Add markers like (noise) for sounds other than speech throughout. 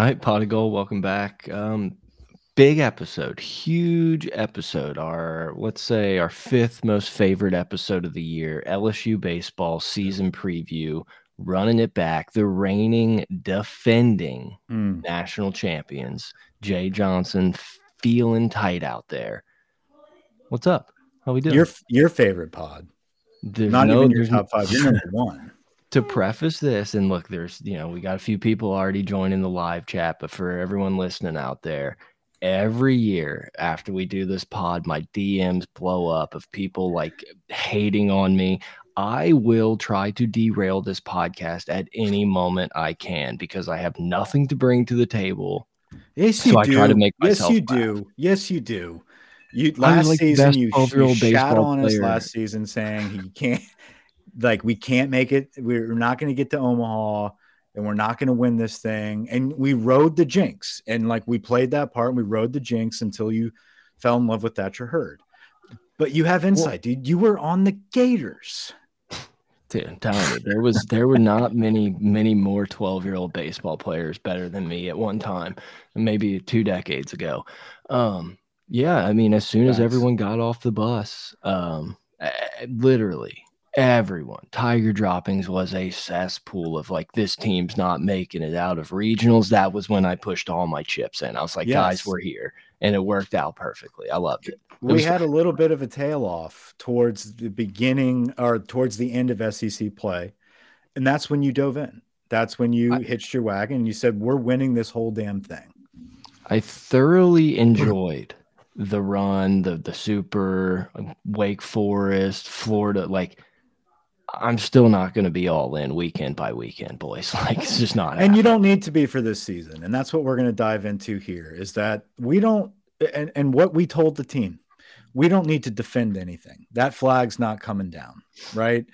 All right, Pot of Gold, welcome back. Um, big episode, huge episode. Our let's say our fifth most favorite episode of the year, LSU baseball season preview, running it back. The reigning, defending Mm. national champions, Jay Johnson, feeling tight out there. What's up? How we doing? Your your favorite pod, There's not no- even your top five. You're number one. To preface this and look there's you know we got a few people already joining the live chat but for everyone listening out there every year after we do this pod my dms blow up of people like hating on me i will try to derail this podcast at any moment i can because i have nothing to bring to the table Yes, So you I do. try to make yes, you laugh. do. Yes, you do. You last like season you, you 12-year-old shat baseball on us last season saying he can't like we can't make it. We're not going to get to Omaha and we're not going to win this thing. And we rode the jinx and like we played that part and we rode the jinx until you fell in love with Thatcher Hurd. But you have insight, dude. You were on the Gators. Dude, I'm telling you, there was there were not many many more 12 year old baseball players better than me at one time, maybe two decades ago. Um, yeah, I mean, as soon as everyone got off the bus, um, eh, literally everyone, Tiger Droppings was a cesspool of like this team's not making it out of regionals. That was when I pushed all my chips in. I was like, guys, we're here, and it worked out perfectly. I loved it. we was had a little bit of a tail off towards the beginning or towards the end of SEC play. And that's when you dove in. That's when you I- hitched your wagon and you said, We're winning this whole damn thing. I thoroughly enjoyed the run, the the super um, Wake Forest, Florida. Like, I'm still not going to be all in weekend by weekend, boys. (laughs) Like, it's just not. And you don't need to be for this season. And that's what we're going to dive into here is that we don't, and, and what we told the team, we don't need to defend anything. That flag's not coming down, right?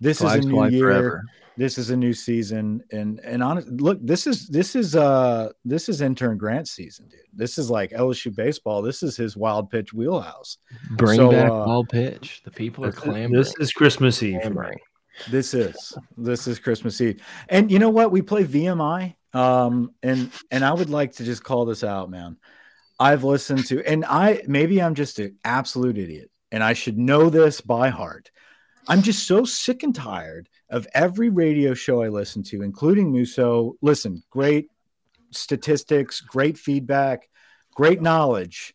This Flags is a new year. forever. This is a new season and and honest look this is this is uh this is intern grant season dude this is like lsu baseball this is his wild pitch wheelhouse Bring So, back uh, all pitch. The people are clamoring. This is Christmas Eve. for clamoring. this is this is christmas eve and you know what we play vmi um and and i would like to just call this out man i've listened to and i maybe i'm just an absolute idiot and i should know this by heart i'm just so sick and tired of every radio show i listen to including muso listen great statistics great feedback great knowledge.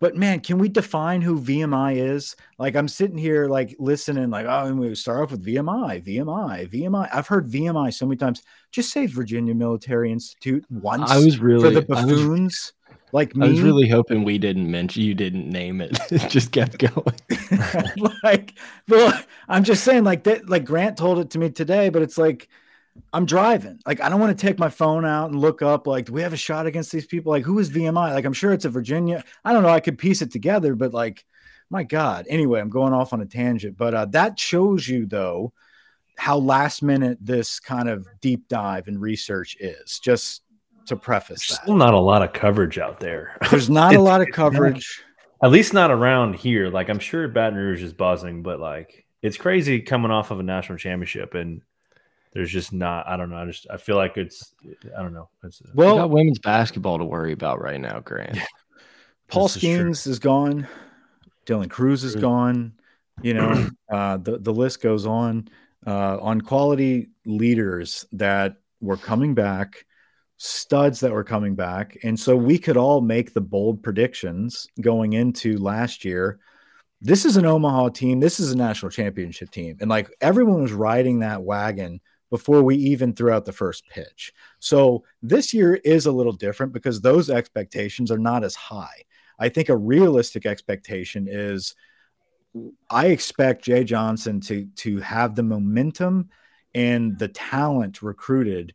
But man can we define who vmi is? Like i'm sitting here like listening like oh and we start off with vmi vmi vmi i've heard vmi so many times. Just say virginia military institute once I was really, for the buffoons like me I was really hoping we didn't mention you didn't name it. (laughs) it just kept going. (laughs) like well i'm just saying like that like grant told it to me today but it's like i'm driving. Like i don't want to take my phone out and look up like do we have a shot against these people? Like who is vmi like i'm sure it's a virginia i don't know i could piece it together but like my god. Anyway i'm going off on a tangent but uh, that shows you though how last minute this kind of deep dive and research is. Just to preface There's that still not a lot of coverage out there. (laughs) there's not a lot of it's not- coverage At least not around here. Like I'm sure Baton Rouge is buzzing, but like it's crazy coming off of a national championship and there's just not. I don't know. I just I feel like it's. I don't know. It's we well got women's basketball to worry about right now, Grant. Paul This is. Skenes is gone. Dylan Crews is gone. You know, (clears throat) uh, the the list goes on. Uh, on quality leaders that were coming back, studs that were coming back, and so we could all make the bold predictions going into last year. This is an Omaha team. This is a national championship team, and like everyone was riding that wagon before we even threw out the first pitch. So this year is a little different because those expectations are not as high. I think a realistic expectation is I expect Jay Johnson to to have the momentum and the talent recruited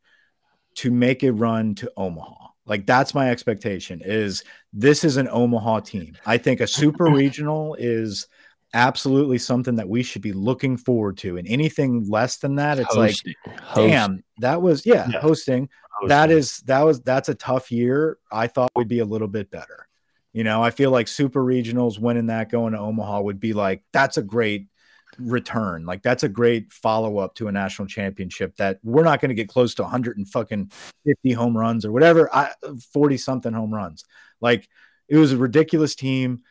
to make a run to Omaha. Like that's my expectation is this is an Omaha team. I think a super (laughs) regional is absolutely something that we should be looking forward to. And anything less than that, it's like, Hosting. Hosting. damn, that was yeah, Yeah. hosting that is that was that's a tough year. I thought we'd be a little bit better. You know, I feel like super regionals winning that going to Omaha would be like that's a great return. Like that's a great follow up to a national championship that we're not going to get close to 100 and fucking 50 home runs or whatever, 40 something home runs. Like it was a ridiculous team,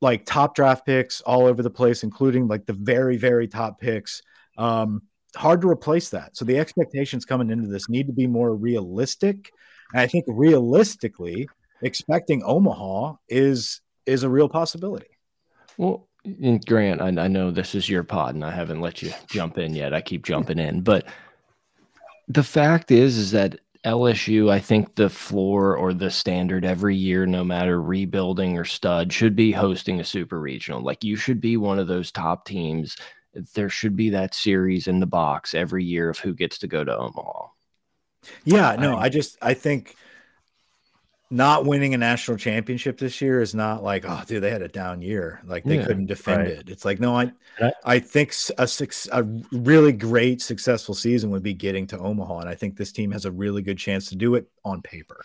like top draft picks all over the place, including like the very, very top picks. Um, hard to replace that. So the expectations coming into this need to be more realistic. And I think realistically, expecting Omaha is is a real possibility. Well, and Grant, I, I know this is your pod, and I haven't let you jump in yet. I keep jumping in, but the fact is, is that LSU, I think the floor or the standard every year, no matter rebuilding or stud, should be hosting a super regional. Like you should be one of those top teams. There should be that series in the box every year of who gets to go to Omaha. Yeah, no, I, I just I think not winning a national championship this year is not like oh dude they had a down year. Like they yeah, couldn't defend right. it. It's like no i i think a six a really great successful season would be getting to omaha and i think this team has a really good chance to do it on paper.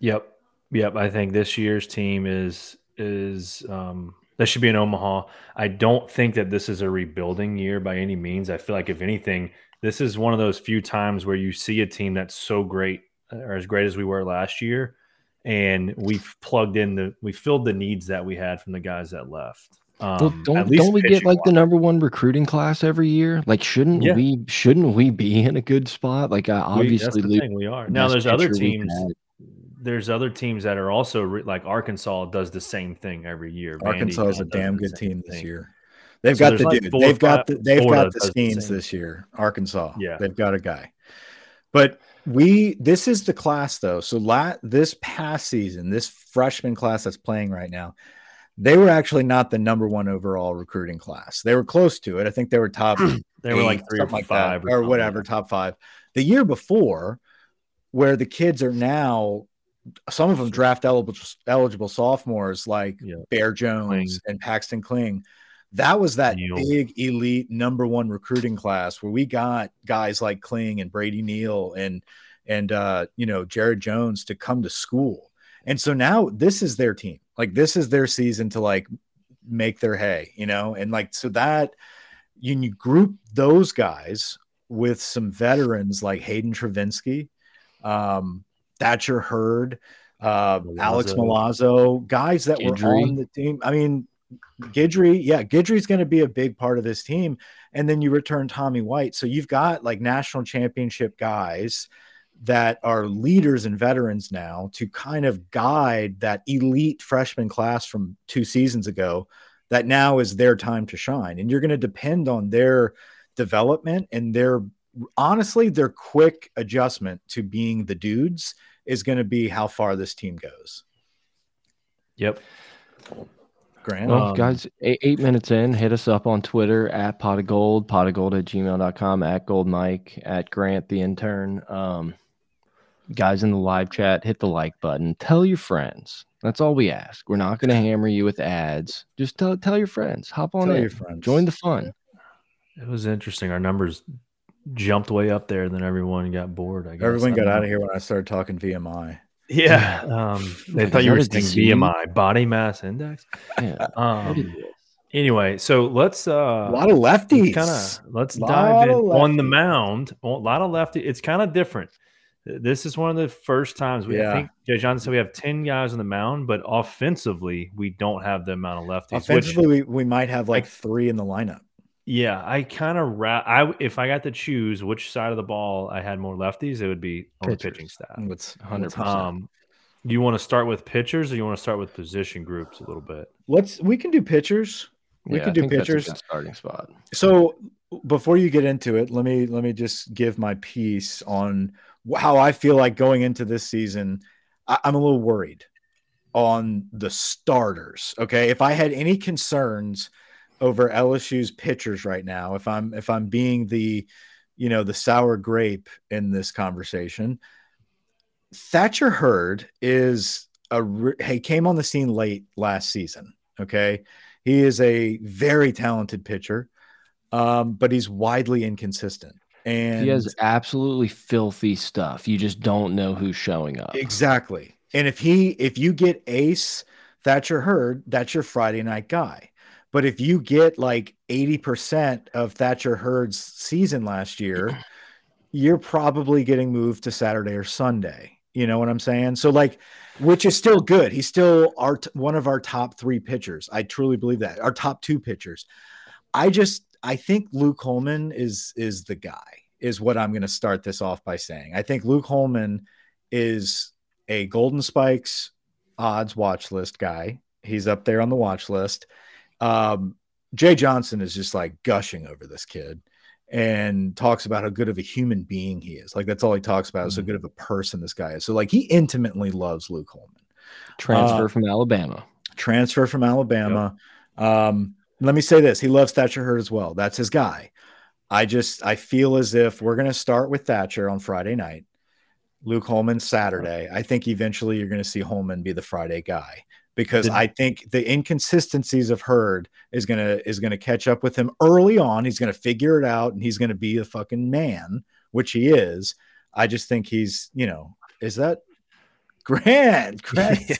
Yep. Yep. I think this year's team is is um that should be in omaha. I don't think that this is a rebuilding year by any means. I feel like if anything this is one of those few times where you see a team that's so great or as great as we were last year and we've plugged in the we filled the needs that we had from the guys that left. Um, well, don't don't we get like the number one recruiting class every year? Like, shouldn't yeah. we shouldn't we be in a good spot? Like, uh, obviously, we, the we are. Now, there's other teams. There's other teams that are also like Arkansas does the same thing every year. Arkansas is a damn good team this year. They've so got the like dude. They've got the, they've got the schemes this year. Arkansas. Yeah, they've got a guy. But we this is the class though. So la- this past season, this freshman class that's playing right now, they were actually not the number one overall recruiting class. They were close to it. I think they were top. (clears throat) they were like three or like five or, or whatever, top five. The year before, where the kids are now, some of them draft eligible eligible sophomores like yeah. Bear Jones Kling. and Paxton Kling. That was that Neal. big elite number one recruiting class where we got guys like Kling and Brady Neal and and uh, you know Jared Jones to come to school. And so now this is their team. Like this is their season to like make their hay, you know? And like so that you, you group those guys with some veterans like Hayden Travinski, um, Thatcher Hurd, uh, Milazzo. Alex Milazzo, guys that were on the team. I mean, Guidry, yeah, Guidry's going to be a big part of this team. And then you return Tommy White. So you've got like national championship guys that are leaders and veterans now to kind of guide that elite freshman class from two seasons ago that now is their time to shine. And you're going to depend on their development and their honestly, their quick adjustment to being the dudes is going to be how far this team goes. Yep. Grant. Well, um, guys, eight, eight, minutes in, hit us up on Twitter at pot of gold, pot of gold at gmail.com, at gold mike, at Grant the intern. Um, guys in the live chat, hit the like button. Tell your friends. That's all we ask. We're not going to hammer you with ads. Just tell tell your friends. Hop on tell in. Join the fun. It was interesting. Our numbers jumped way up there, and then everyone got bored. I guess everyone got out of here when I started talking VMI. Yeah, um, (sighs) they thought you were saying BMI, body mass index. Yeah. (laughs) Um, anyway, so let's uh, a lot of lefties. Kind of let's dive in on the mound. A lot of lefty. It's kind of different. This is one of the first times we yeah. I think Jay John said we have 10 guys on the mound, but offensively, we don't have the amount of lefties. Offensively, which, we, we might have like three in the lineup. Yeah, I kind of ra- I if I got to choose which side of the ball I had more lefties, it would be on Pitchers. the pitching staff. It's 100%. Um, do you want to start with pitchers or you want to start with position groups a little bit? Let's we can do pitchers. We yeah, can do pitchers. starting spot. So before you get into it, let me let me just give my piece on how I feel like going into this season, I, I'm a little worried on the starters. Okay. If I had any concerns over LSU's pitchers right now, if I'm if I'm being the you know the sour grape in this conversation, Thatcher Hurd is a he came on the scene late last season. Okay. He is a very talented pitcher, um, but he's widely inconsistent. And he has absolutely filthy stuff. You just don't know who's showing up. Exactly. And if he if you get Ace Thatcher Hurd, that's your Friday night guy. But if you get like 80% of Thatcher Hurd's season last year, you're probably getting moved to Saturday or Sunday. You know what I'm saying? So like, which is still good. He's still our one of our top three pitchers. I truly believe that our top two pitchers. I just I think Luke Holman is is the guy. Is what I'm going to start this off by saying. I think Luke Holman is a Golden Spikes odds watch list guy. He's up there on the watch list. Um, Jay Johnson is just like gushing over this kid and talks about how good of a human being he is. Like that's all he talks about is how mm-hmm. good of a person this guy is. So like he intimately loves Luke Holman. Transfer uh, from Alabama. Transfer from Alabama. Yep. Um, let me say this: he loves Thatcher Hurd as well. That's his guy. I just I feel as if we're going to start with Thatcher on Friday night. Luke Holman Saturday. I think eventually you're going to see Holman be the Friday guy because I think the inconsistencies of Hurd is gonna is gonna catch up with him early on. He's gonna figure it out and he's gonna be a fucking man, which he is. I just think he's, you know, is that (laughs) Grant? (laughs) Grant.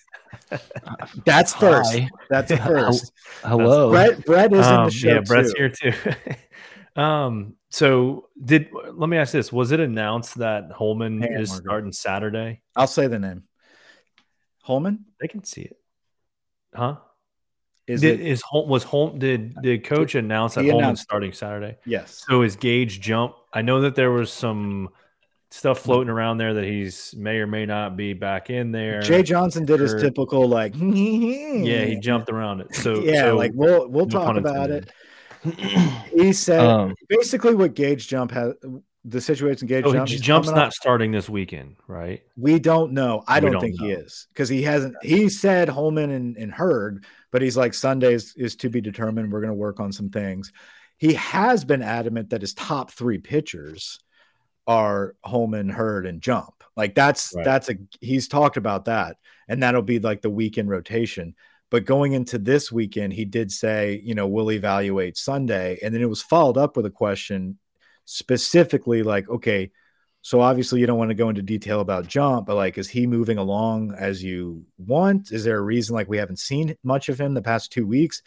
That's first. Hi. That's (laughs) first. Hello. Brett, Brett is um, in the show. Yeah, Brett's too. here too. um, so did let me ask this: Was it announced that Holman hey, is starting Saturday? I'll say the name. Holman. They can see it. Huh? Is did, it is was home did did coach announce that Holman's starting Saturday? Yes. So is Gage jump? I know that there was some stuff floating around there that he's may or may not be back in there. Jay Johnson did his typical like (laughs) yeah, he jumped around it. So (laughs) yeah, so, like we'll we'll no talk about it. he said um, basically what Gage jump has the situation Gage oh, jump, jump's not off. starting this weekend, right? We don't know. I don't, don't, think know. he is because he hasn't. He said Holman and, and Hurd, but he's like Sundays is to be determined. We're going to work on some things. He has been adamant that his top three pitchers are Holman, Hurd, and Jump. Like that's right. that's a he's talked about that, and that'll be like the weekend rotation. But going into this weekend, he did say, you know, we'll evaluate Sunday, and then it was followed up with a question specifically like, okay, so obviously you don't want to go into detail about jump, but like, is he moving along as you want? Is there a reason like we haven't seen much of him the past two weeks?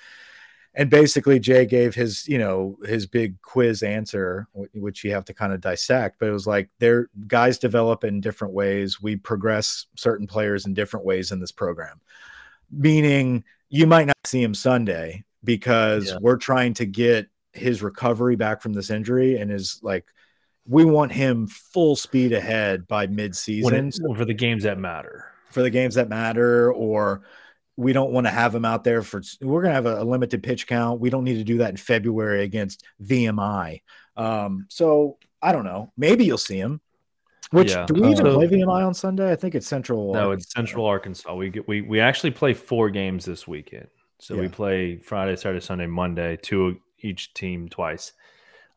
And basically, Jay gave his, you know, his big quiz answer, which you have to kind of dissect. But it was like, their guys develop in different ways. We progress certain players in different ways in this program, meaning you might not see him Sunday because yeah. we're trying to get his recovery back from this injury and is like we want him full speed ahead by mid-season for the games that matter. For the games that matter or we don't want to have him out there for we're going to have a, a, limited pitch count. We don't need to do that in february against vmi um, so i don't know. Maybe you'll see him. Which yeah. do we even uh, play vmi on sunday? I think it's central no arkansas. it's central arkansas. We get we, we actually play four games this weekend. So yeah. we play friday saturday sunday monday two each team twice.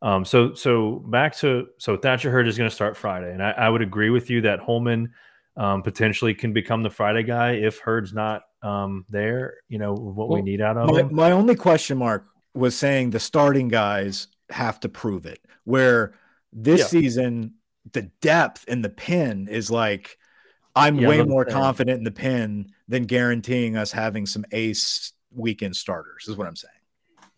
Um, so so back to so Thatcher Hurd is going to start Friday, and I, I, would agree with you that Holman um, potentially can become the Friday guy if Hurd's not um, there. You know what well, we need out of my, him. My only question mark was saying the starting guys have to prove it. Where this yeah. season the depth in the pin is like I'm yeah, way more confident in the pin than guaranteeing us having some ace weekend starters. Is what I'm saying.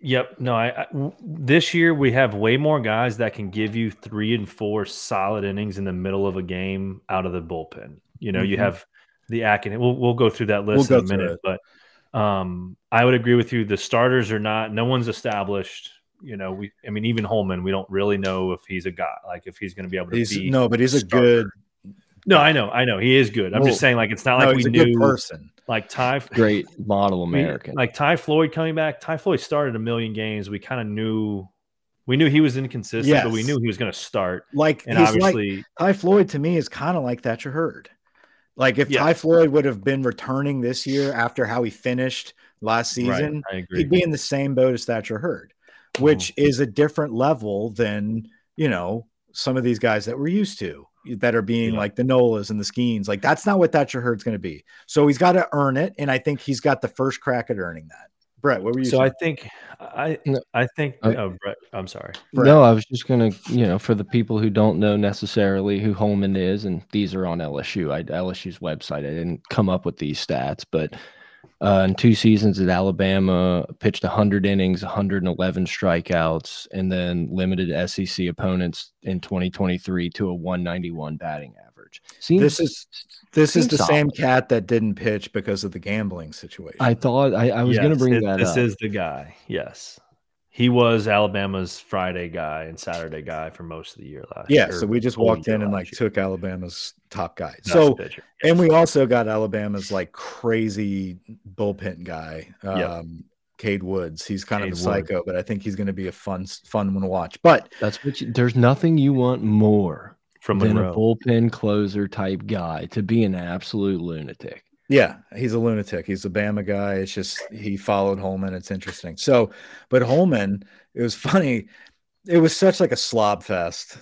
Yep. No, I, I, this year we have way more guys that can give you three and four solid innings in the middle of a game out of the bullpen. You know, mm-hmm. you have the Akin. We'll we'll go through that list we'll in a minute, but um, I would agree with you. The starters are not. No one's established. You know, we. I mean, even Holman, we don't really know if he's a guy. Like if he's going to be able to he's, be. No, but he's a, a good. No, I know, I know, he is good. I'm well, just saying, like it's not no, like we knew person like Ty, great model American. like Ty Floyd coming back. Ty Floyd started a million games. We kind of knew, we knew he was inconsistent, yes. but we knew he was going to start. Like and obviously, like, Ty Floyd to me is kind of like Thatcher Hurd. Like if yeah. Ty Floyd would have been returning this year after how he finished last season, right. he'd be in the same boat as Thatcher Hurd, which mm-hmm. is a different level than you know some of these guys that we're used to that are being yeah. like the Nolas and the Skenes. Like that's not what Thatcher Hurd's going to be. So he's got to earn it, and I think he's got the first crack at earning that. Brett, what were you? So saying? I think I I think I, oh Brett, I'm sorry. Brett. No, I was just gonna you know for the people who don't know necessarily who Holman is, and these are on LSU. I LSU's website. I didn't come up with these stats, but Uh, in two seasons at Alabama, pitched 100 innings, 111 strikeouts, and then limited SEC opponents in 2023 to a 191 batting average. Seems, this is this is the solid. same cat that didn't pitch because of the gambling situation. I thought I, I was yes, going to bring it, that this up. This is the guy. Yes. He was Alabama's Friday guy and Saturday guy for most of the year last yeah, year. Yeah, so we just walked in and like year. took Alabama's top guy. That's so yes. and we also got Alabama's like crazy bullpen guy, um, yep. Cade Woods. He's kind Cade of a psycho, Wood. but I think he's going to be a fun fun one to watch. But that's what you, there's nothing you want more from than Monroe. a bullpen closer type guy to be an absolute lunatic. Yeah, he's a lunatic. He's a Bama guy. It's just he followed Holman. It's interesting. So, but Holman, it was (laughs) funny. It was such like a slob fest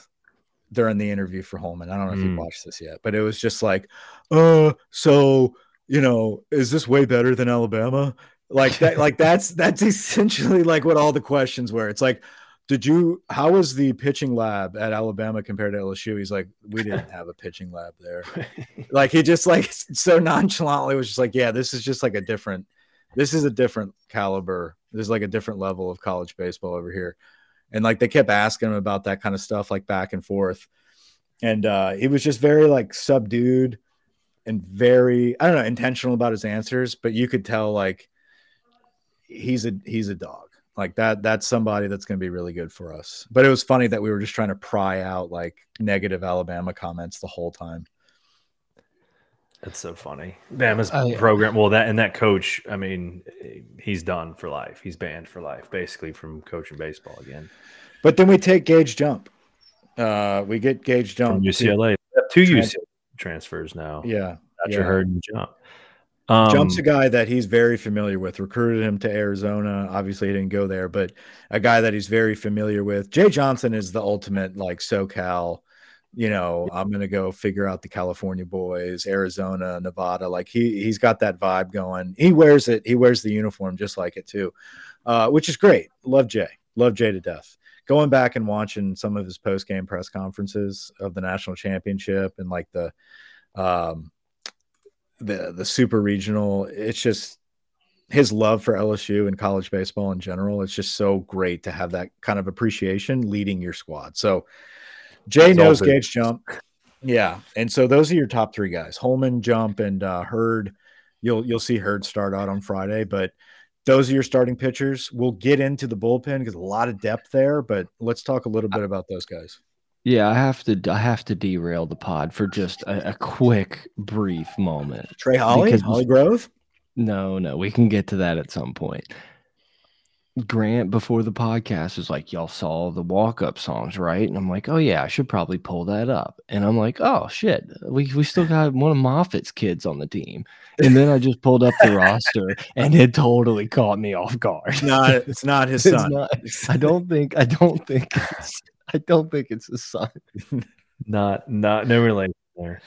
during the interview for Holman. I don't know if mm. you watched this yet, but it was just like, uh, so you know, is this way better than Alabama? Like that, like that's that's (laughs) essentially like what all the questions were. It's like, did you how was the pitching lab at alabama compared to lsu he's like we didn't have a pitching lab there. (laughs) Like he just like (laughs) so nonchalantly was just like yeah this is just like a different this is a different caliber. This is like a different level of college baseball over here. And like they kept asking him about that kind of stuff like back and forth. And uh he was just very like subdued and very i don't know intentional about his answers but you could tell like he's a he's a dog like that that's somebody that's going to be really good for us. But it was funny that we were just trying to pry out like negative alabama comments the whole time. That's so funny. Bama's program well that and that coach i mean he's done for life. He's banned for life basically from coaching baseball again. But then we take gage jump. Uh we get gage jump from ucla two ucla transfers now. Yeah Thatcher yeah. Hurd and jump um, Jump's a guy that he's very familiar with. Recruited him to Arizona. Obviously, he didn't go there, but a guy that he's very familiar with. Jay Johnson is the ultimate like SoCal. You know, I'm gonna go figure out the California boys, Arizona, Nevada. Like he he's got that vibe going. He wears it. He wears the uniform just like it too, uh, which is great. Love Jay. Love Jay to death. Going back and watching some of his post game press conferences of the national championship and like the um the the super regional. It's just his love for LSU and college baseball in general. It's just so great to have that kind of appreciation leading your squad. So Jay That's knows Gage jump. Yeah. And so those are your top three guys. Holman jump and uh Hurd. You'll you'll see Hurd start out on Friday, but those are your starting pitchers. We'll get into the bullpen because a lot of depth there, but let's talk a little bit about those guys. Yeah, I have to. I have to derail the pod for just a, a quick, brief moment. Trey Holly, because Holly Grove. No, no, we can get to that at some point. Grant before the podcast was like, "Y'all saw the walk-up songs, right?" And I'm like, "Oh yeah, I should probably pull that up." And I'm like, "Oh shit, we we still got one of Moffat's kids on the team." And then I just pulled up the roster, (laughs) and it totally caught me off guard. Not, it's not his (laughs) son. Not, I don't think. I don't think. I don't think it's his (laughs) son. not not no relation there.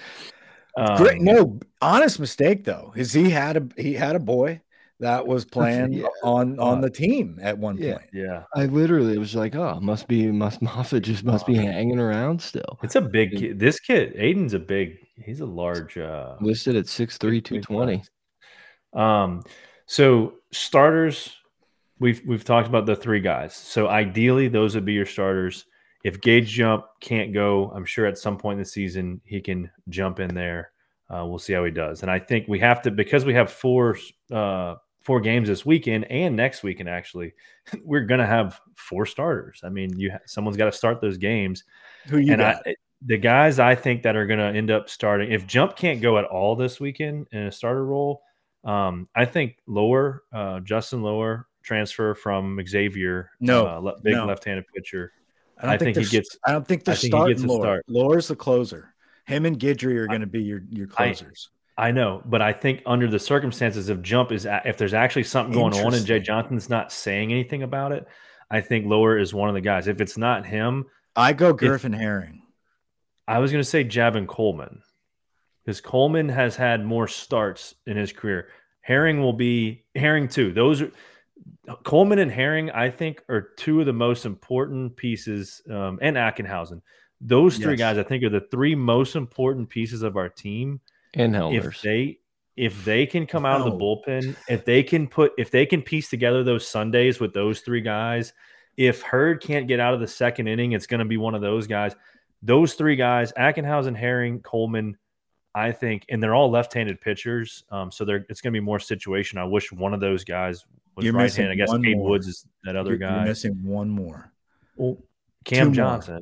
Um, Great, no honest mistake though. Is he had a he had a boy that was playing (laughs) yeah. on on uh, the team at one yeah, point. Yeah, I literally was like, oh, must be must (laughs) Moffat just must be hanging around still. It's a big kid. This kid, Aiden's a big. He's a large. uh Listed at six three two twenty. Um, so starters, we've we've talked about the three guys. So ideally, those would be your starters if Gage Jump can't go, I'm sure at some point in the season he can jump in there. Uh, we'll see how he does. And I think we have to because we have four uh, four games this weekend and next weekend. Actually, (laughs) we're gonna have four starters. I mean, you someone's got to start those games. Who you and got? I, the guys I think that are gonna end up starting if Jump can't go at all this weekend in a starter role. Um, I think Lower, uh, Justin Loer transfer from Xavier, no, uh, big no. left-handed pitcher. I don't I think, think he gets. I don't think they're think starting Lower. Start. Lower's the closer. Him and Guidry are going to be your your closers. I, I, know, but I think under the circumstances of jump is if there's actually something going on and Jay Johnson's not saying anything about it, I think Lower is one of the guys. If it's not him, I go Griffin Herring. I was going to say Javen Coleman because Coleman has had more starts in his career. Herring will be Herring too. Those are Coleman and Herring, I think, are two of the most important pieces, um, and Ackenhausen. Those three yes. guys, I think, are the three most important pieces of our team. And Helmers. If they, if they can come out of the bullpen, if they can put, if they can piece together those Sundays with those three guys, if Hurd can't get out of the second inning, it's going to be one of those guys. Those three guys, Ackenhausen, Herring, Coleman, I think, and they're all left-handed pitchers, um, so they're it's going to be more situation. I wish one of those guys was You're missing right-handed. I guess one Cade more. Woods is that other You're- You're guy. missing one more. Well, Cam more. Johnson,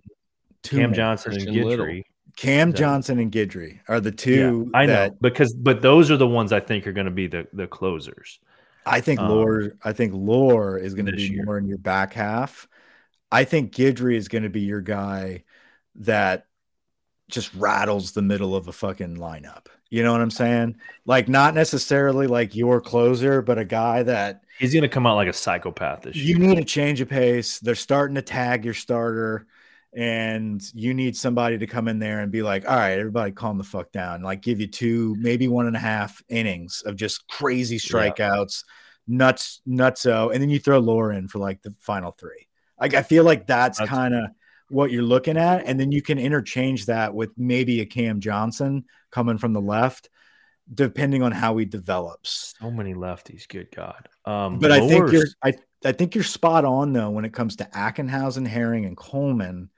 Two Cam more. Johnson, and Christian Little. Guidry. Cam That- Johnson and Guidry are the Yeah, two I know that because, but those are the ones I think are going to be the the closers. I think um, Loer. I think Loer is going to be year. more in your back half. I think Guidry is going to be your guy that just rattles the middle of a fucking lineup. You know what I'm saying? Like not necessarily like your closer, but a guy that He's going to come out like a psychopath this you need a change of pace. They're starting to tag your starter, and you need somebody to come in there and be like, all right, everybody calm the fuck down. Like give you two, maybe one and a half innings of just crazy strikeouts, nuts, nutso, and then you throw Laura in for like the final three. Like I feel like that's, That's- kind of what you're looking at, and then you can interchange that with maybe a Cam Johnson coming from the left, depending on how he develops. So many lefties. Good God. Um, But I think you're I, I think you're spot on though when it comes to Ackenhausen, Herring, and Coleman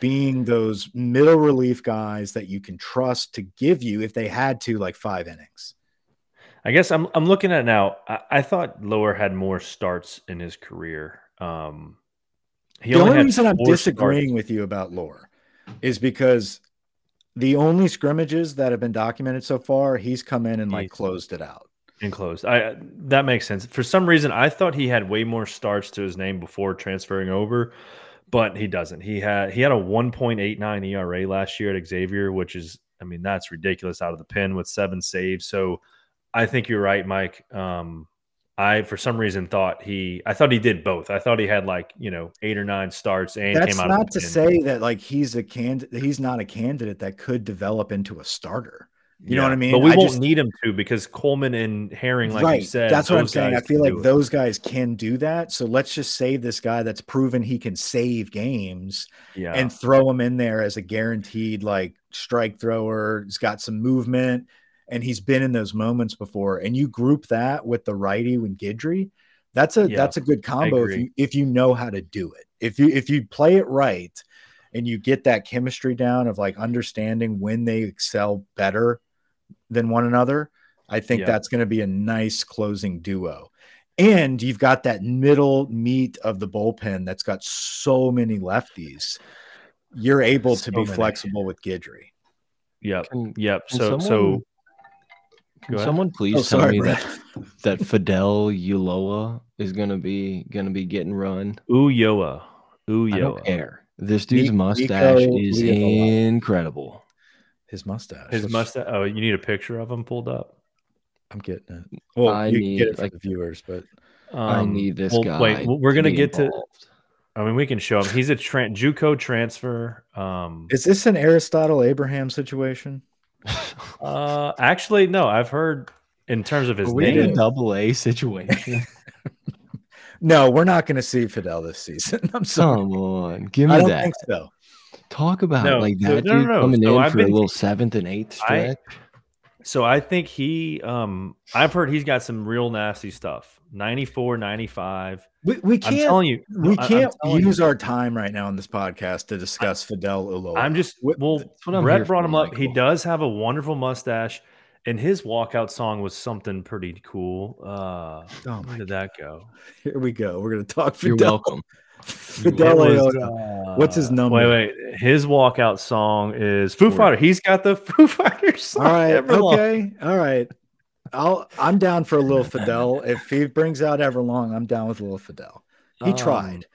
being those middle relief guys that you can trust to give you if they had to like five innings. I guess I'm I'm looking at now. I, I thought Lower had more starts in his career. Um, he the only had reason I'm disagreeing starts. with you about Loer is because the only scrimmages that have been documented so far, he's come in and like He's- closed it out. enclosed. I that makes sense. For some reason, I thought he had way more starts to his name before transferring over, but he doesn't. He had he had a 1.89 ERA last year at Xavier, which is I mean that's ridiculous out of the pen with seven saves. So I think you're right, Mike. Um, I for some reason thought he I thought he did both. I thought he had like you know eight or nine starts and That's came out not to say that like he's a candidate. He's not a candidate that could develop into a starter. You know what I mean? But we I won't just- need him to because Coleman and Herring, like right. you said, that's what I'm saying. I feel like it. those guys can do that. So let's just save this guy that's proven he can save games yeah. and throw him in there as a guaranteed like strike thrower. He's got some movement and he's been in those moments before. And you group that with the righty when Guidry, that's a Yeah, that's a good combo if you if you know how to do it. If you if you play it right and you get that chemistry down of like understanding when they excel better than one another, I think Yeah. that's going to be a nice closing duo. And you've got that middle meat of the bullpen that's got so many lefties. You're able to be many. flexible with Guidry. Yep. Can, Yep. can So someone, so can someone please Oh, tell sorry, me Brad. that (laughs) that Fidel Ulloa is gonna be gonna be getting run? Uyoa. I Uyoa. don't care. This dude's Nico mustache is Leopold. incredible. His mustache. His mustache. Oh, you need a picture of him pulled up. I'm getting it. Well, I you need, get it for like- the viewers, but I Um, need this well, guy. Wait, we're gonna be get to. I mean, we can show him. He's a tran JUCO transfer. Um, is this an Aristotle Abraham situation? (laughs) uh, actually, no. I've heard in terms of his Are we in a double A situation? (laughs) No, we're not going to see Fidel this season. (laughs) I'm sorry. Come on, give me I don't that. think so. Talk about No, like that no, no, dude no. coming So in I've for a little seventh and eighth I- stretch. So I think he. Um, I've heard he's got some real nasty stuff. 94, 95. We, we I'm can't telling you, we I- can't telling you. use our time right now on this podcast to discuss Fidel Ulloa. I'm just What- well. what I'm Brett brought him up. He does have a wonderful mustache, and his walkout song was something pretty cool. Uh, Oh where my did that go? (laughs) Here we go. We're going to talk You're welcome. (laughs) Fidel It was, Ulloa. What's his uh, number? Wait, wait. His walkout song is Foo Fighter. He's got the (laughs) Foo Fighters song. All right. Everlong. Okay. All right. I'll I'm down for a little Fidel. If he brings out Everlong, I'm down with a little Fidel. He Um, tried.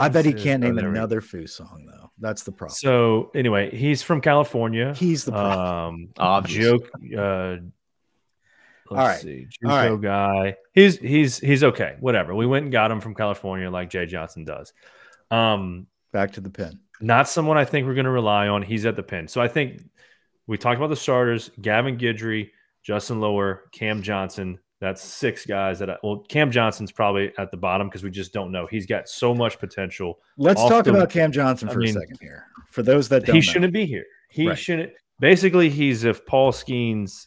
I bet he can't oh, name another Foo song though. That's the problem. So anyway, he's from California. He's the problem. um Obviously. joke. Uh, let's All right. see, All right. JUCO guy. He's he's he's okay. Whatever. We went and got him from California, like Jay Johnson does. Um, Back to the pen. not someone I think we're going to rely on. He's at the pin. So I think we talked about the starters: Gavin Guidry, Justin Loer, Cam Johnson. That's six guys that. I, well, Cam Johnson's probably at the bottom because we just don't know. He's got so much potential. Let's talk the- about Cam Johnson I for mean, a second here. For those that don't He know. shouldn't be here. He Right. shouldn't. Basically, he's if Paul Skenes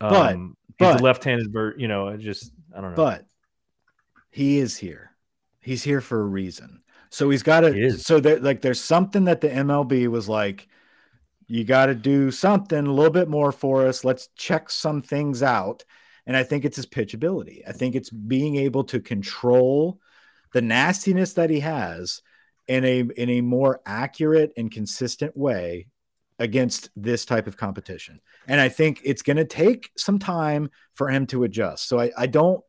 Um, but- a left-handed bird. You know, I just I don't know. but he is here. He's here for a reason. So he's got to. is. So that like there's something that the MLB was like, you got to do something a little bit more for us. Let's check some things out. And I think it's his pitchability. I think it's being able to control the nastiness that he has in a in a more accurate and consistent way against this type of competition. And I think it's going to take some time for him to adjust. So I, I don't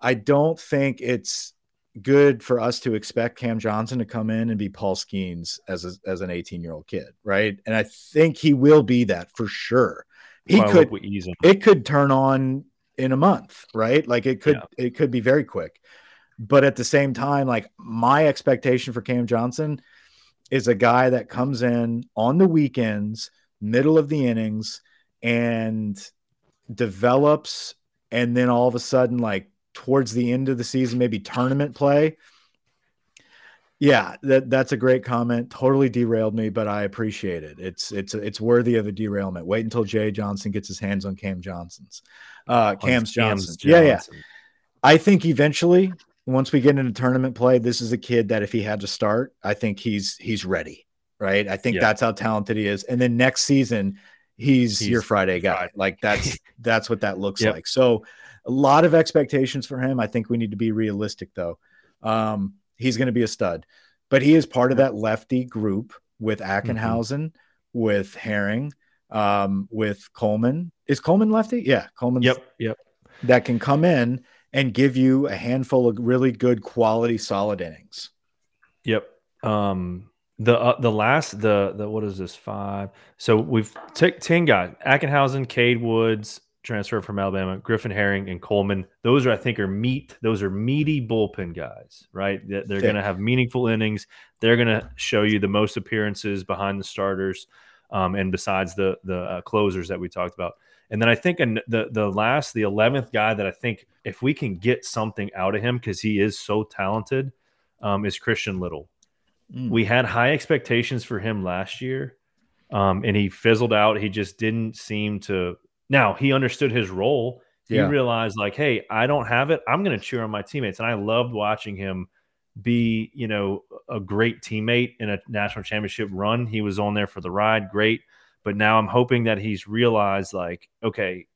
I don't think it's good for us to expect Cam Johnson to come in and be Paul Skenes as a, as an 18 year old kid, right? And I think he will be that for sure. He Well, could ease him. it could turn on in a month, right? Like it could Yeah. it could be very quick. But at the same time, like my expectation for Cam Johnson is a guy that comes in on the weekends, middle of the innings, and develops, and then all of a sudden, like towards the end of the season, maybe tournament play. Yeah, that that's a great comment. Totally derailed me, but I appreciate it. It's it's it's worthy of a derailment. Wait until Jay Johnson gets his hands on Cam Johnson's, uh, Cam's Johnson. Yeah, yeah. I think eventually, once we get into tournament play, this is a kid that if he had to start, I think he's he's ready. Right. I think Yeah. that's how talented he is. And then next season, he's, He's your Friday guy. Friday. Like that's (laughs) that's what that looks Yep. like. So a lot of expectations for him. I think we need to be realistic though. Um, he's going to be a stud, but he is part of that lefty group with Mm-hmm. Ackenhausen, with Herring, um, with Coleman. Is Coleman lefty? Yeah, Coleman Yep. Yep. that can come in and give you a handful of really good quality solid innings. Yep. Um, the uh, the last the the what is this five? So we've took ten guys: Ackenhausen, Cade Woods, transfer from Alabama, Griffin Herring, and Coleman. Those are I think are meat. Those are meaty bullpen guys, right? That they're going to have meaningful innings. They're going to show you the most appearances behind the starters, um, and besides the the uh, closers that we talked about. And then I think an, the the last, the eleventh guy that I think if we can get something out of him because he is so talented, um, is Christian Little. Mm. We had high expectations for him last year, um, and he fizzled out. He just didn't seem to. Now he understood his role. He Yeah. realized, like, hey, I don't have it. I'm going to cheer on my teammates, and I loved watching him be, you know, a great teammate in a national championship run. He was on there for the ride, great. But now I'm hoping that he's realized, like, okay,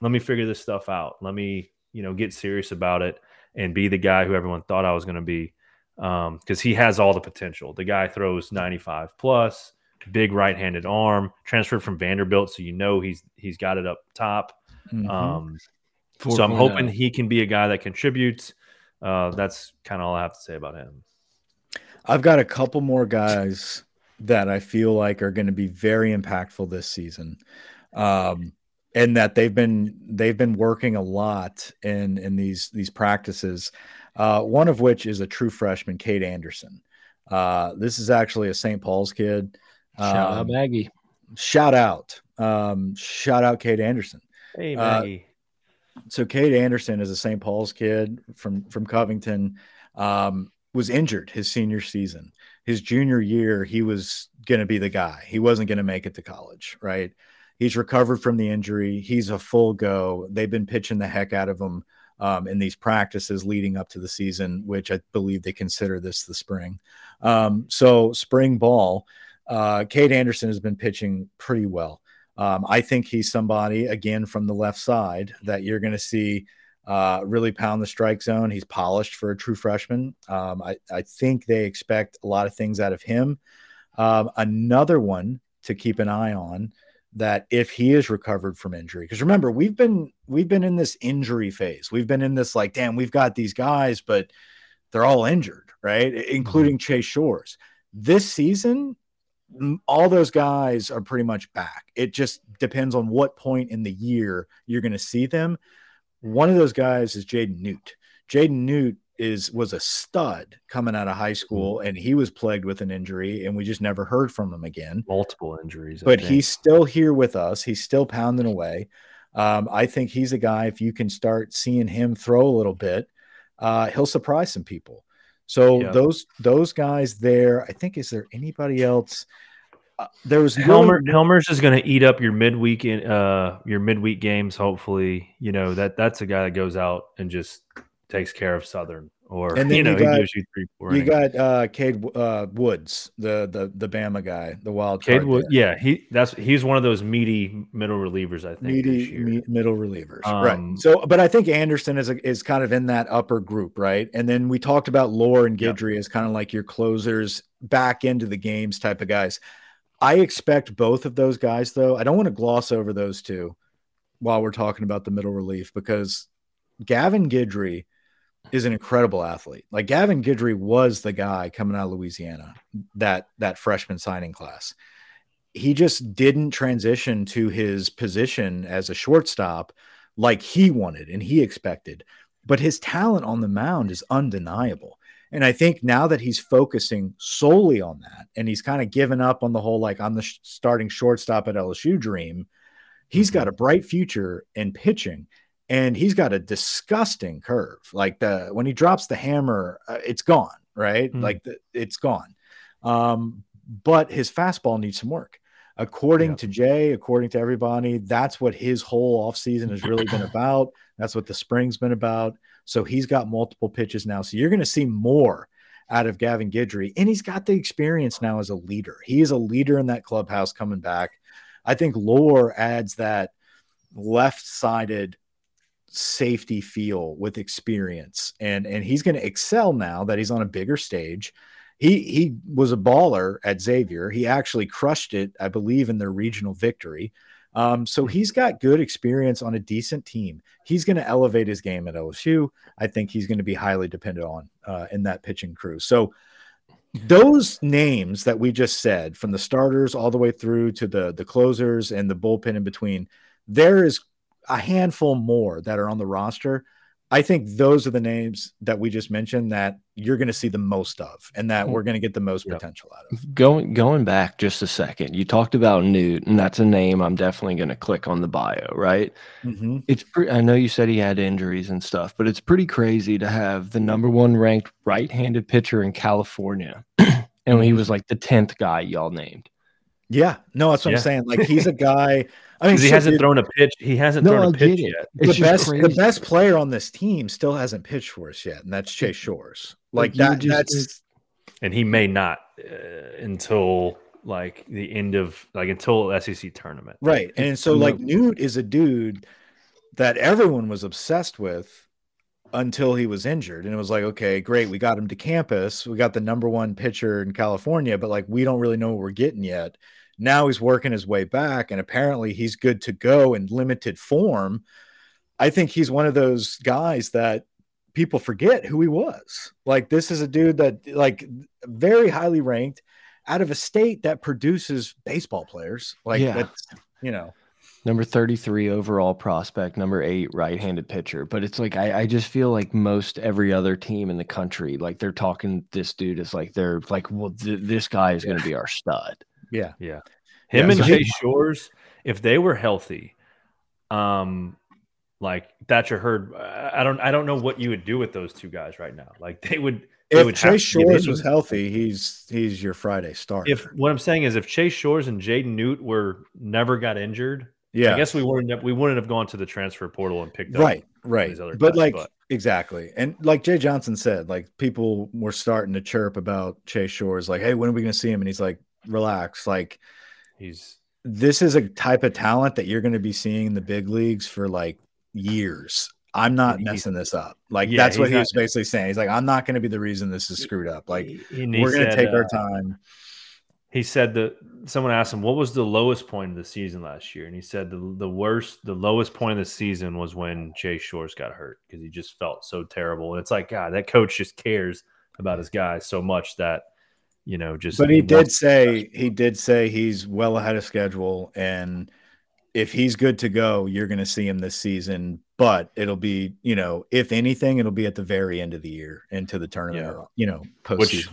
let me figure this stuff out. Let me, you know, get serious about it and be the guy who everyone thought I was going to be because he has all the potential. The guy throws 95 plus, big right-handed arm, transferred from Vanderbilt, so you know he's he's got it up top. Mhm. Um, so I'm 4.0. hoping he can be a guy that contributes. Uh, that's kind of all I have to say about him. I've got a couple more guys that I feel like are going to be very impactful this season. Um, and that they've been they've been working a lot in in these these practices. Uh, one of which is a true freshman, Kade Anderson. Uh, this is actually a St. Paul's kid. Shout out Um, Maggie. shout out, um, shout out, Kade Anderson. Hey, Uh, so Kade Anderson is a St. Paul's kid from from Covington. Um, was injured his senior season. His junior year, he was going to be the guy. He wasn't going to make it to college, right? He's recovered from the injury. He's a full go. They've been pitching the heck out of him um, in these practices leading up to the season, which I believe they consider this the spring. Um, so spring ball, uh, Kade Anderson has been pitching pretty well. Um, I think he's somebody again from the left side that you're going to see uh, really pound the strike zone. He's polished for a true freshman. Um, I, I think they expect a lot of things out of him. Um, another one to keep an eye on that if he is recovered from injury, because remember we've been we've been in this injury phase. We've been in this like, damn, we've got these guys, but they're all injured, right? Including Chase Shores. This season, all those guys are pretty much back. It just depends on what point in the year you're going to see them. One of those guys is Jaden Noot. Jaden Noot is was a stud coming out of high school, and he was plagued with an injury, and we just never heard from him again. Multiple injuries. But he's still here with us. He's still pounding away. Um, I think he's a guy. If you can start seeing him throw a little bit, uh, he'll surprise some people. So Yeah. those those guys there. I think is there anybody else? Uh, there was Helmer. Really... Helmer's is going to eat up your midweek in uh your midweek games. Hopefully, you know that that's a guy that goes out and just takes care of Southern. Or and then you know, you got, you, three, you got uh Cade uh, Woods, the the the Bama guy, the wild Cade Woods. Yeah, he that's he's one of those meaty middle relievers. I think meaty me, middle relievers, um, right? So, but I think Anderson is a, is kind of in that upper group, right? And then we talked about Loer and Guidry as kind of like your closers back into the games type of guys. I expect both of those guys, though. I don't want to gloss over those two while we're talking about the middle relief because Gavin Guidry is an incredible athlete. Like Gavin Guidry was the guy coming out of Louisiana, that that freshman signing class. He just didn't transition to his position as a shortstop like he wanted and he expected. But his talent on the mound is undeniable. And I think now that he's focusing solely on that and he's kind of given up on the whole like I'm the sh starting shortstop at LSU dream, he's mm -hmm. got a bright future in pitching and he's got a disgusting curve. Like the when he drops the hammer, uh, it's gone, right? Mm. Like the, it's gone. Um, but his fastball needs some work. According yeah. to Jay, according to everybody, that's what his whole offseason has really been about. That's what the spring's been about. So he's got multiple pitches now. So you're going to see more out of Gavin Guidry, and he's got the experience now as a leader. He is a leader in that clubhouse coming back. I think Loer adds that left-sided safety feel with experience and and he's going to excel now that he's on a bigger stage he he was a baller at xavier he actually crushed it i believe in their regional victory um, so he's got good experience on a decent team. He's going to elevate his game at lsu i think he's going to be highly dependent on uh, in that pitching crew. So those names that we just said from the starters all the way through to the the closers and the bullpen in between there is a handful more that are on the roster. I think those are the names that we just mentioned that you're going to see the most of, and that we're going to get the most yep. potential out of. Going going back just a second, you talked about Noot, and that's a name I'm definitely going to click on the bio. Right? Mm -hmm. It's. I know you said he had injuries and stuff, but it's pretty crazy to have the number one ranked right-handed pitcher in California, (clears throat) and he mm-hmm. was like the tenth guy y'all named. Yeah, no, that's what yeah. I'm saying. Like he's a (laughs) guy. I mean, he hasn't thrown a pitch. He hasn't no, thrown a pitch yet. the best, crazy. the best player on this team still hasn't pitched for us yet, and that's Chase Shores. Like that. Just, that's and he may not uh, until like the end of like until SEC tournament. Right, and so like Noot is a dude that everyone was obsessed with until he was injured, and it was like, okay, great, we got him to campus, we got the number one pitcher in California, but like we don't really know what we're getting yet. Now he's working his way back, and apparently he's good to go in limited form. I think he's one of those guys that people forget who he was. Like this is a dude that like very highly ranked out of a state that produces baseball players. Like yeah. that's you know number 33 overall prospect, number eight right-handed pitcher. But it's like I, I just feel like most every other team in the country, like they're talking this dude is like they're like, well, th this guy is going to be our stud. Yeah. Yeah. Him yeah, and so Chase Shores, if they were healthy, um, like Thatcher Hurd, I don't, I don't know what you would do with those two guys right now. Like they would. They if would Chase Shores was healthy, he's he's your Friday starter. If what I'm saying is, if Chase Shores and Jaden Noot were never got injured, yeah, I guess we wouldn't have, we wouldn't have gone to the transfer portal and picked up right, right. but guys, like but. exactly, and like Jay Johnson said, like people were starting to chirp about Chase Shores, like, hey, when are we going to see him? And he's like, relax, like he's this is a type of talent that you're going to be seeing in the big leagues for like years. I'm not messing this up. Like yeah, that's what he was basically saying. He's like, I'm not going to be the reason this is screwed up. Like we're going to take uh, our time. He said that someone asked him what was the lowest point of the season last year, and he said the the worst, the lowest point of the season was when Chase Shores got hurt because he just felt so terrible. And it's like, God, that coach just cares about his guys so much that you know, just. But he did say he did say he's well ahead of schedule, and if he's good to go, you're going to see him this season. But it'll be, you know, if anything, it'll be at the very end of the year into the tournament, yeah. you know, postseason. Which,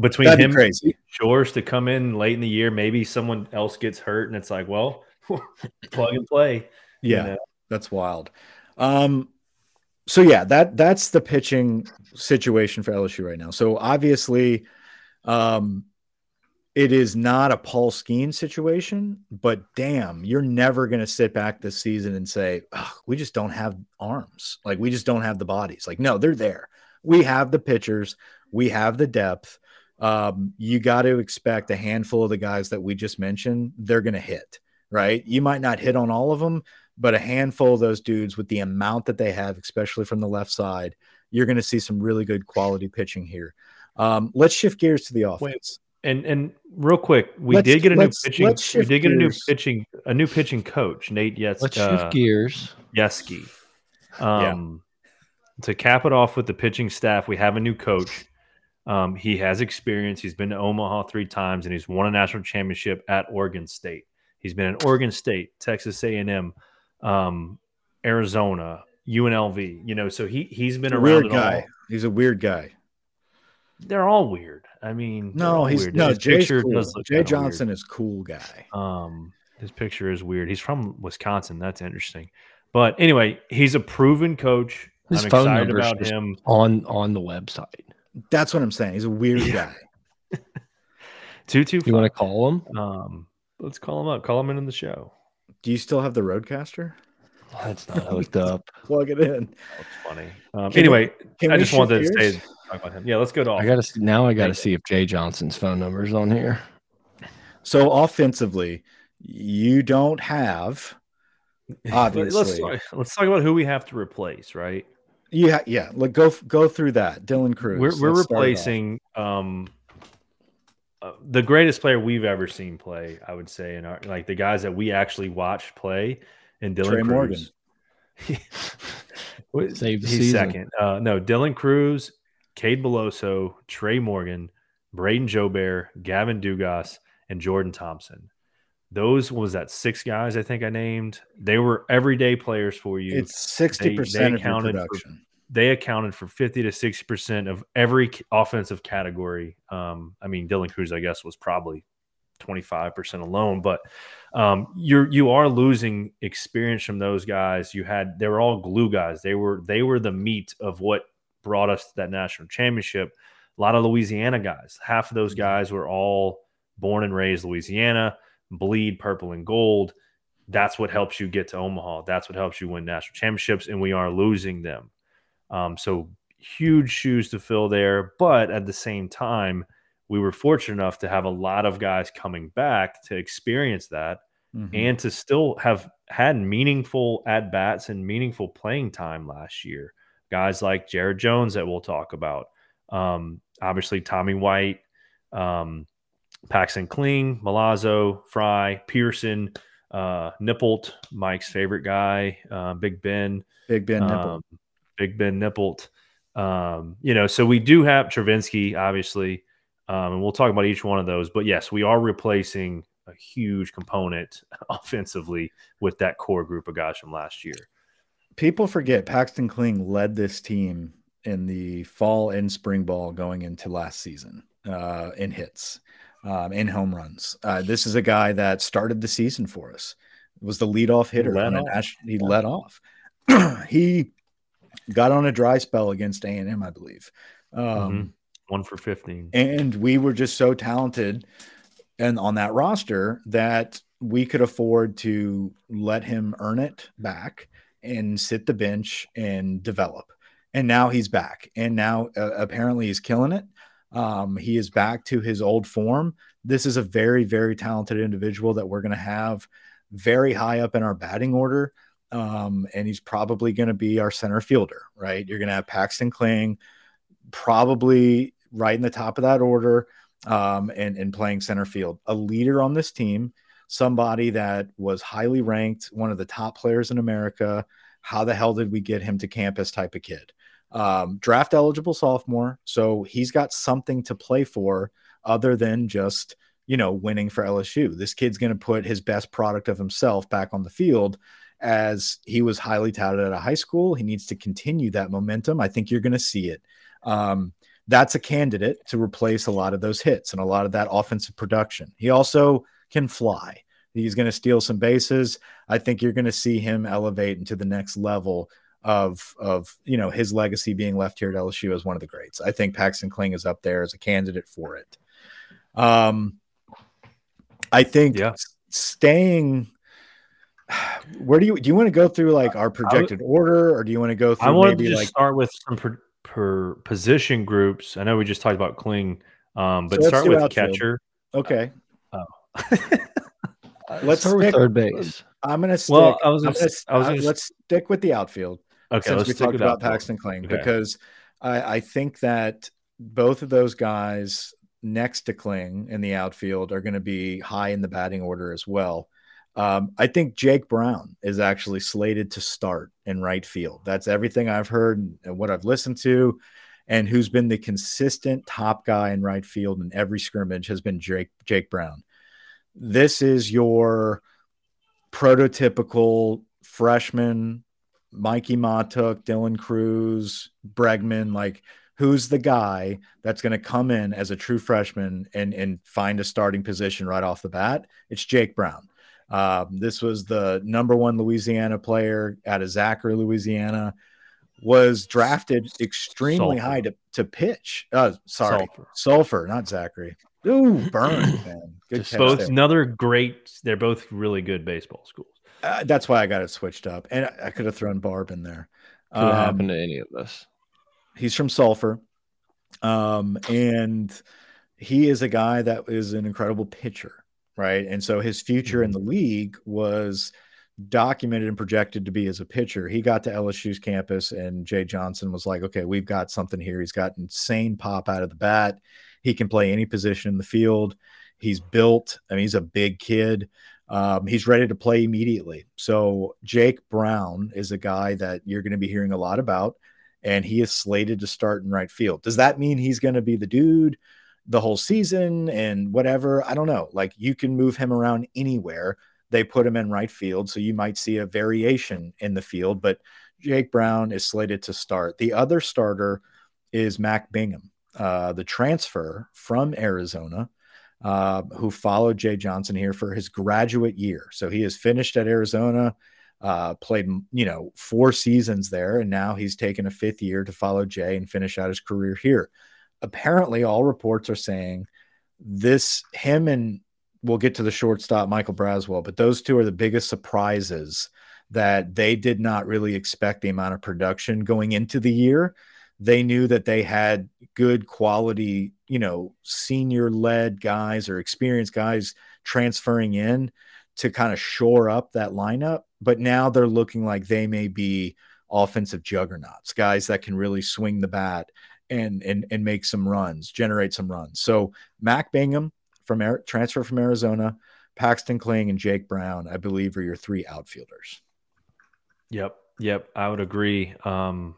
between That'd him crazy. George to come in late in the year, maybe someone else gets hurt, and it's like, well, (laughs) plug and play. Yeah, you know? that's wild. Um, so yeah, that that's the pitching situation for LSU right now. So obviously, um, it is not a Paul Skenes situation, but damn, you're never going to sit back this season and say, we just don't have arms. Like, we just don't have the bodies. Like, no, they're there. We have the pitchers, we have the depth. Um, you got to expect a handful of the guys that we just mentioned, they're going to hit, right? You might not hit on all of them, but a handful of those dudes with the amount that they have, especially from the left side, you're going to see some really good quality pitching here. Um, let's shift gears to the offense. Wait, and and real quick, we let's, did get a new pitching. We did get a new pitching a new pitching coach, Nate Yes. Let's uh, shift gears. Yeskie. Um, yeah. To cap it off with the pitching staff, we have a new coach. Um, he has experience. He's been to Omaha three times, and he's won a national championship at Oregon State. He's been in Oregon State, Texas A and M, um, Arizona, UNLV. You know, so he he's been a weird guy. All. He's a weird guy. They're all weird. I mean, no, he's weird. no his picture cool. does look Jay Johnson weird. is cool guy. Um, his picture is weird. He's from Wisconsin. That's interesting. But anyway, he's a proven coach. His I'm phone excited about him on on the website. That's what I'm saying. He's a weird yeah. guy. (laughs) two two. You want to call him? Um, let's call him up. Call him in, in the show. Do you still have the RODECaster? That's not hooked up. (laughs) Plug it in. That's funny. Um, can anyway, we, I just wanted to say about him. Yeah, let's go to. I gotta see, now. I gotta see if Jay Johnson's phone number is on here. So offensively, you don't have (laughs) obviously. let's let's talk about who we have to replace, right? Yeah, yeah. Like go go through that. Dylan Crews. We're we're replacing um uh, the greatest player we've ever seen play. I would say, in our like the guys that we actually watched play, and Dylan Trey Crews. Morgan. (laughs) Save he's season. second. Uh, no, Dylan Crews, Cade Beloso, Trey Morgan, Brayden Jobert, Gavin Dugas, and Jordan Thompson. Those was that six guys I think I named. They were everyday players for you. It's sixty percent of your production. For, they accounted for fifty to sixty percent of every offensive category. Um, I mean, Dylan Crews, I guess, was probably twenty five percent alone, but um, you're you are losing experience from those guys. You had they were all glue guys. They were they were the meat of what brought us to that national championship. A lot of Louisiana guys. Half of those mm-hmm. guys were all born and raised Louisiana, bleed purple and gold. That's what helps you get to Omaha. That's what helps you win national championships, and we are losing them. Um, so huge shoes to fill there. But at the same time, we were fortunate enough to have a lot of guys coming back to experience that mm-hmm. and to still have had meaningful at bats and meaningful playing time last year guys like Jared Jones that we'll talk about. Um, obviously, Tommy White, um, Paxton Kling, Milazzo, Fry, Pearson, uh, Nippolt, Mike's favorite guy, uh, Big Ben, Big Ben um, Big Ben Nippolt. Um, you know, so we do have Travinski, obviously, um, and we'll talk about each one of those. But yes, we are replacing a huge component (laughs) offensively with that core group of guys from last year people forget Paxton Kling led this team in the fall and spring ball going into last season uh, in hits, um, in home runs. Uh, this is a guy that started the season for us. Was the leadoff hitter. He, led he led off. (clears throat) he got on a dry spell against A and M, I believe. Um, mm-hmm. One for fifteen, and we were just so talented and on that roster that we could afford to let him earn it back and sit the bench and develop. And now he's back. And now uh, apparently he's killing it. Um, he is back to his old form. This is a very, very talented individual that we're going to have very high up in our batting order. Um, and he's probably going to be our center fielder, right? You're going to have Paxton Kling probably right in the top of that order um, and, and playing center field. A leader on this team somebody that was highly ranked, one of the top players in America. How the hell did we get him to campus type of kid? Um, draft eligible sophomore. So he's got something to play for other than just, you know, winning for LSU. This kid's going to put his best product of himself back on the field as he was highly touted at a high school. He needs to continue that momentum. I think you're going to see it. Um, that's a candidate to replace a lot of those hits and a lot of that offensive production. He also can fly. He's going to steal some bases. I think you're going to see him elevate into the next level of of you know his legacy being left here at LSU as one of the greats. I think Paxton Kling is up there as a candidate for it. Um, I think Yeah. staying. Where do you do you want to go through like our projected order, or do you want to go through I maybe to just like start with some per, per position groups. I know we just talked about Kling, um, but So start with outfield. catcher. okay? Let's (laughs) Let's start with third base. I'm gonna stick. Well, I was I'm gonna gonna s- I was uh, gonna s- let's stick with the outfield. Okay, since let's we talked about. Paxton Kling Okay. because I, I think that both of those guys next to Kling in the outfield are going to be high in the batting order as well. Um, I think Jake Brown is actually slated to start in right field. That's everything I've heard and what I've listened to, and who's been the consistent top guy in right field in every scrimmage has been Jake Jake Brown. This is your prototypical freshman Mikie Mahtook, Dylan Crews, Bregman, like who's the guy that's going to come in as a true freshman and and find a starting position right off the bat? It's Jake Brown. Um, this was the number one Louisiana player out of Zachary, Louisiana. Was drafted extremely Sulphur. high to, to pitch. Uh, sorry, Sulphur. Sulphur, not Zachary. Ooh, burn, man. (clears throat) Good Both another great. They're both really good baseball schools. Uh, that's why I got it switched up, and I, I could have thrown Barbe in there. Could Um, happened to any of us. He's from Sulphur, um, and he is a guy that is an incredible pitcher, right? And so his future in the league was documented and projected to be as a pitcher. He got to LSU's campus, and Jay Johnson was like, "Okay, we've got something here. He's got insane pop out of the bat. He can play any position in the field. He's built. I mean, he's a big kid." Um, he's ready to play immediately. So Jake Brown is a guy that you're going to be hearing a lot about, and he is slated to start in right field. Does that mean he's going to be the dude the whole season and whatever? I don't know. Like you can move him around anywhere. They put him in right field, so you might see a variation in the field. But Jake Brown is slated to start. The other starter is Mac Bingham, uh, the transfer from Arizona uh, who followed Jay Johnson here for his graduate year. So he has finished at Arizona, uh, played you know four seasons there, and now he's taken a fifth year to follow Jay and finish out his career here. Apparently, all reports are saying this him and we'll get to the shortstop Michael Braswell, but those two are the biggest surprises that they did not really expect the amount of production going into the year they knew that they had good quality, you know, senior led guys or experienced guys transferring in to kind of shore up that lineup. But now they're looking like they may be offensive juggernauts, guys that can really swing the bat and and and make some runs, generate some runs. So Mac Bingham from transfer from Arizona, Paxton Kling and Jake Brown, I believe, are your three outfielders. Yep, yep, I would agree. Um,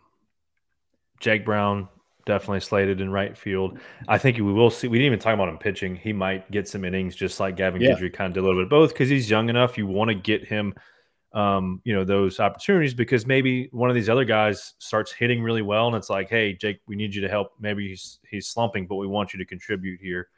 Jake Brown definitely slated in right field. I think we will see. We didn't even talk about him pitching. He might get some innings, just like Gavin Yeah. Guidry kind of did a little bit of both because he's young enough. You want to get him, um, you know, those opportunities because maybe one of these other guys starts hitting really well, and it's like, hey, Jake, we need you to help. Maybe he's he's slumping, but we want you to contribute here.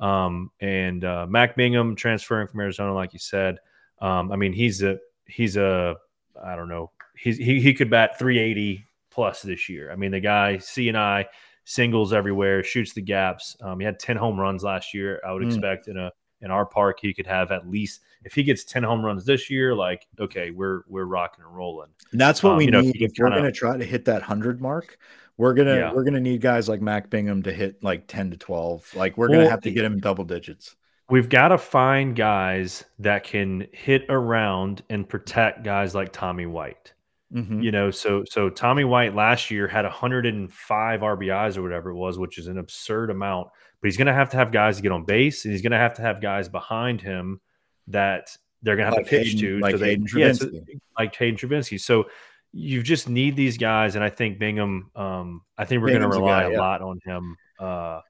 Um, and uh, Mac Bingham transferring from Arizona, like you said. Um, I mean, he's a he's a I don't know. He's, he he could bat 380 plus this year. I mean, the guy C and I singles everywhere, shoots the gaps. Um, he had 10 home runs last year. I would Mm. expect in a in our park he could have at least if he gets 10 home runs this year, like okay, we're we're rocking and rolling. And that's what Um, we you know, if need if can we're going to try to hit that hundred mark. We're gonna Yeah. we're gonna need guys like Mac Bingham to hit like ten to twelve. Like we're gonna have to get him double digits. We've got to find guys that can hit around and protect guys like Tommy White. Mhm. You know, so so Tommy White last year had 105 RBIs or whatever it was, which is an absurd amount. But he's going to have to have guys to get on base, and he's going to have to have guys behind him that they're going to have Like to pitch Hayden- to, like so they, Hayden yeah, so- like Hayden Travinski. So you just need these guys, and I think Bingham. Um, I think we're going to Bingham's a rely guy, a yeah. lot on him uh,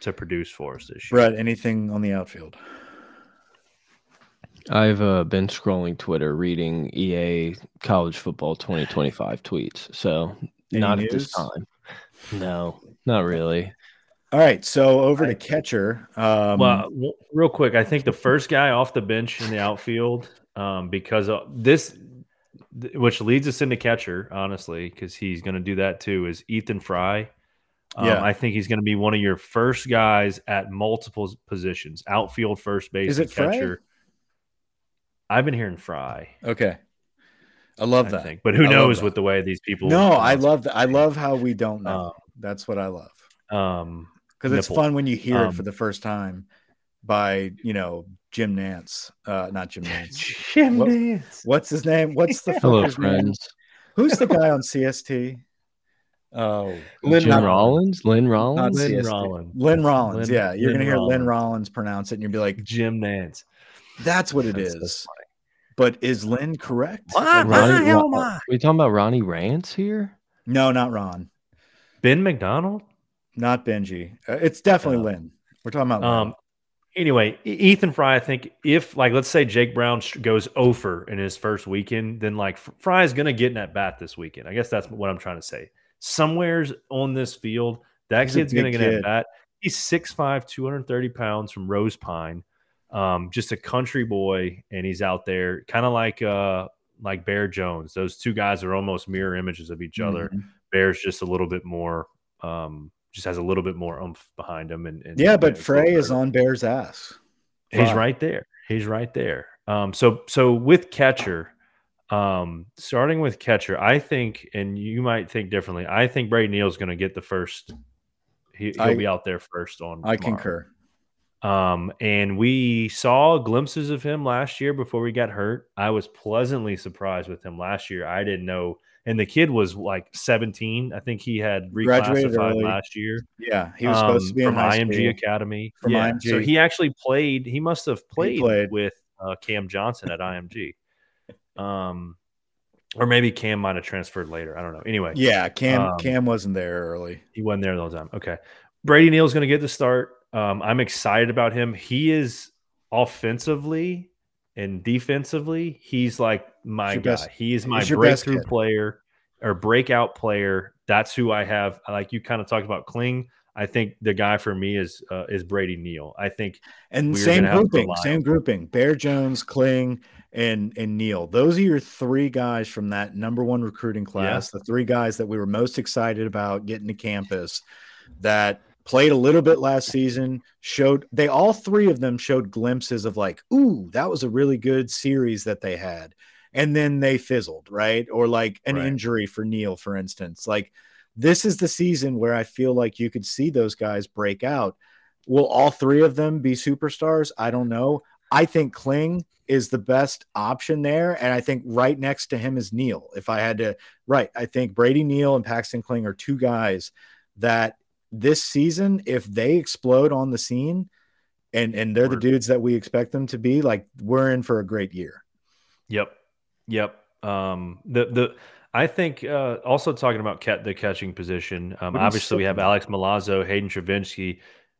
to produce for us this year. Brett, anything on the outfield? I've uh, been scrolling Twitter, reading EA College Football 2025 tweets. So Any not at this time. No, (laughs) not really. All right, so over to catcher. Um, well, real quick, I think the first guy off the bench in the outfield, um, because uh, this, th- which leads us into catcher, honestly, because he's going to do that too, is Ethan Fry. Um, Yeah. I think he's going to be one of your first guys at multiple positions: outfield, first base, Is it Frey? catcher. I've been hearing Fry. Okay. I love I that. think, but who I knows that. with the way these people? No, I love that. I love how we don't know. Um, That's what I love. Um, Because it's fun when you hear it Um, for the first time by, you know, Jim Nantz. Uh not Jim (laughs) Nance. Jim What- Nance. What's his name? What's the Hello, fucker's name? friends. Who's the guy on (laughs) CST? Oh, Lynn Jim not- Rollins, Lynn not Rollins. Lynn CST. Rollins. Lynn Rollins. Lynn- yeah, you're Lynn gonna hear Lynn Rollins. Rollins pronounce it, and you'll be like, Jim Nantz. "That's what it That's is." So but is Lynn correct? What? Like, Ronnie- Ronnie, hell Ron- am we talking about Ronnie Rance here? No, not Ron. Ben McDonald. Not Benji. Uh, it's definitely Uh, Lynn. We're talking about Lynn. Um. Anyway, Ethan Fry. I think if like let's say Jake Brown goes over in his first weekend, then like F- Fry is going to get in at bat this weekend. I guess that's what I'm trying to say. Somewhere's on this field, that He's a kid's going to get kid. at bat. He's 6'5", 230 pounds from Rose Pine. Um, just a country boy, and he's out there kind of like uh like Bear Jones. Those two guys are almost mirror images of each other. Mhm. Bear's just a little bit more, um, just has a little bit more oomph behind him. And, and Yeah, but Frey is on Bear's ass. He's Fry. right there. He's right there. Um, so so with catcher, um, starting with catcher, I think, and you might think differently. I think Brady Neal's going to get the first. He, he'll I- be out there first on. I tomorrow. concur. Um, and we saw glimpses of him last year before we got hurt. I was pleasantly surprised with him last year. I didn't know, and the kid was like 17. I think he had Graduated reclassified last year Yeah, he was supposed to um, be from IMG school. Academy. From yeah, so he actually played. He must have played, played. with uh, Cam Johnson at IMG. Um, or maybe Cam might have transferred later. I don't know. Anyway, Yeah, Cam Um, Cam wasn't there early. he wasn't there the whole time. Okay. Brady Neal's going to get the start. Um, I'm excited about him. He is offensively and defensively, he's like my guy. best- he is my he's your best breakthrough player or breakout player. That's who I have. Like you kind of talked about Kling. I think the guy for me is uh, is Brady Neal. I think And same gonna have to grouping, same grouping. Bear Jones, Kling, and and Neal. Those are your three guys from that number one recruiting class. The three guys that we were most excited about getting to campus that played a little bit last season, showed they all three of them showed glimpses of like, ooh, that was a really good series that they had. And then they fizzled, right? Or like an Right. injury for Neal, for instance. Like this is the season where I feel like you could see those guys break out. Will all three of them be superstars? I don't know. I think Kling is the best option there. And I think right next to him is Neal. If I had to, right, I think Brady Neal and Paxton Kling are two guys that this season, if they explode on the scene and, and they're the dudes that we expect them to be, like we're in for a great year. Yep. Yep. Um, the the I think uh, also talking about cat the catching position. Um, obviously, we have? Alex Milazzo, Hayden Travinski,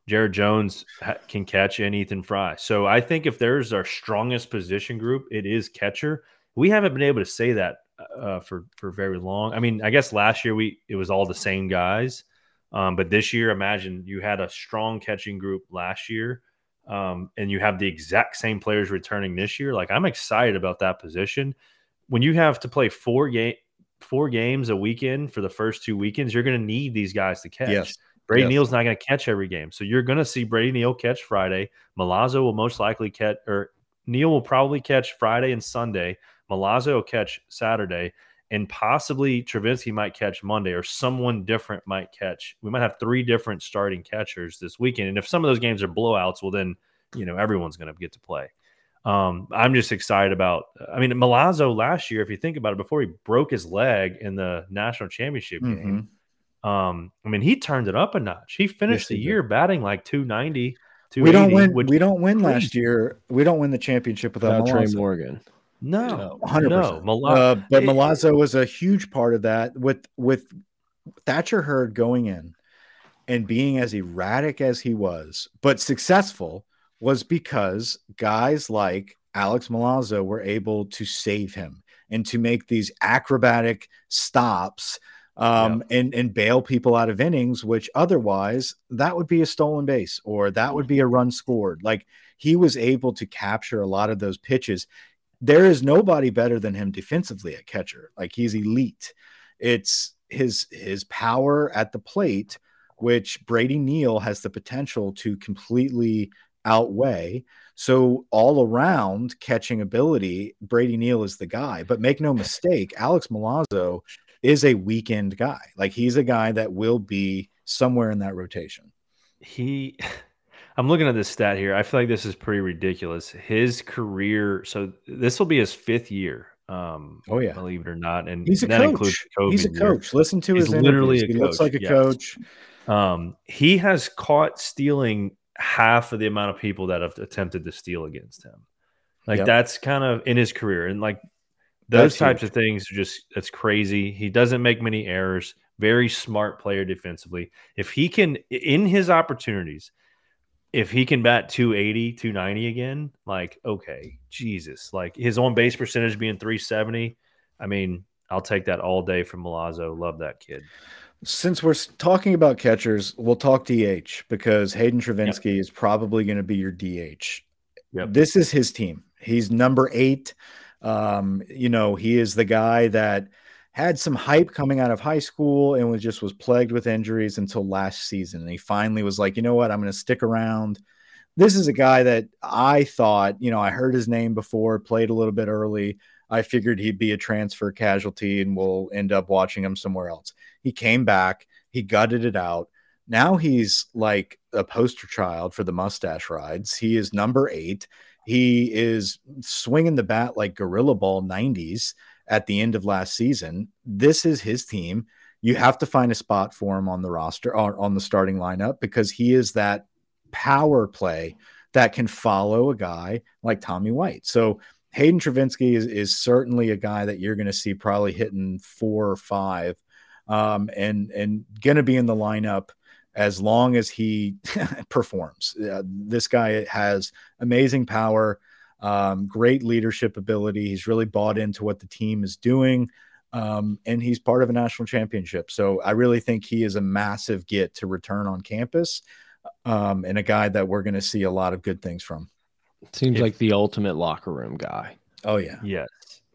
Jared Jones ha- can catch, and Ethan Fry. So I think if there's our strongest position group, it is catcher. We haven't been able to say that uh, for for very long. I mean, I guess last year we it was all the same guys, um, but this year, imagine you had a strong catching group last year um, and you have the exact same players returning this year, like I'm excited about that position. When you have to play four game four games a weekend for the first two weekends, you're going to need these guys to catch. Yes. Brady Yes. Neal's not going to catch every game, so you're going to see Brady Neal catch Friday. Milazzo will most likely catch, or Neal will probably catch Friday and Sunday. Milazzo will catch Saturday, and possibly Travinski might catch Monday, or someone different might catch. We might have three different starting catchers this weekend, and if some of those games are blowouts, well, then you know everyone's going to get to play. Um, I'm just excited about. I mean, Milazzo last year, if you think about it, before he broke his leg in the national championship game, Mhm. um, I mean, he turned it up a notch. He finished Yes, the he did. year batting like 290. We don't win. which- We don't win last year. We don't win the championship without Without Trey Morgan. No, hundred no, percent. Mila- Uh, but Milazzo was a huge part of that. With with Thatcher Hurd going in and being as erratic as he was, but successful, was because guys like Alex Milazzo were able to save him and to make these acrobatic stops um, and and bail people out of innings, which otherwise that would be a stolen base or that would be a run scored. Like he was able to capture a lot of those pitches. There is nobody better than him defensively at catcher. Like he's elite. It's his his power at the plate which Brady Neal has the potential to completely outweigh. So all around catching ability, Brady Neal is the guy. But make no mistake, Alex Milazzo is a weekend guy. Like he's a guy that will be somewhere in that rotation. He (laughs) I'm looking at this stat here. I feel like this is pretty ridiculous. His career, so this will be his fifth year. Um, oh yeah, believe it or not, and he's a that coach. he's a coach. Year. Listen to he's his literally he coach. looks like a coach. Um, he has caught stealing half of the amount of people that have attempted to steal against him. Like yep. that's kind of in his career, and like those that's types huge. of things are just that's crazy. He doesn't make many errors. Very smart player defensively. If he can, in his opportunities, if he can bat 280, 290 again, like, okay, Jesus. Like his on base percentage being 370. I mean, I'll take that all day from Milazzo. Love that kid. Since we're talking about catchers, we'll talk DH because Hayden Travinski yep. is probably going to be your DH. Yep. This is his team. He's number eight. Um, you know, he is the guy that had some hype coming out of high school and was just was plagued with injuries until last season. And he finally was like, you know what, I'm going to stick around. This is a guy that I thought, you know, I heard his name before, played a little bit early. I figured he'd be a transfer casualty and we'll end up watching him somewhere else. He came back, he gutted it out. Now he's like a poster child for the mustache rides. He is number eight. He is swinging the bat like gorilla ball 90s at the end of last season. This is his team. You have to find a spot for him on the roster or on the starting lineup because he is that power play that can follow a guy like Tommy White. So Hayden Travinski is, is certainly a guy that you're going to see probably hitting four or five, um, and and going to be in the lineup as long as he (laughs) performs. Uh, this guy has amazing power um, great leadership ability. He's really bought into what the team is doing. Um, and he's part of a national championship. So I really think he is a massive get to return on campus um, and a guy that we're going to see a lot of good things from. Seems if, like the ultimate locker room guy. Oh yeah. Yes.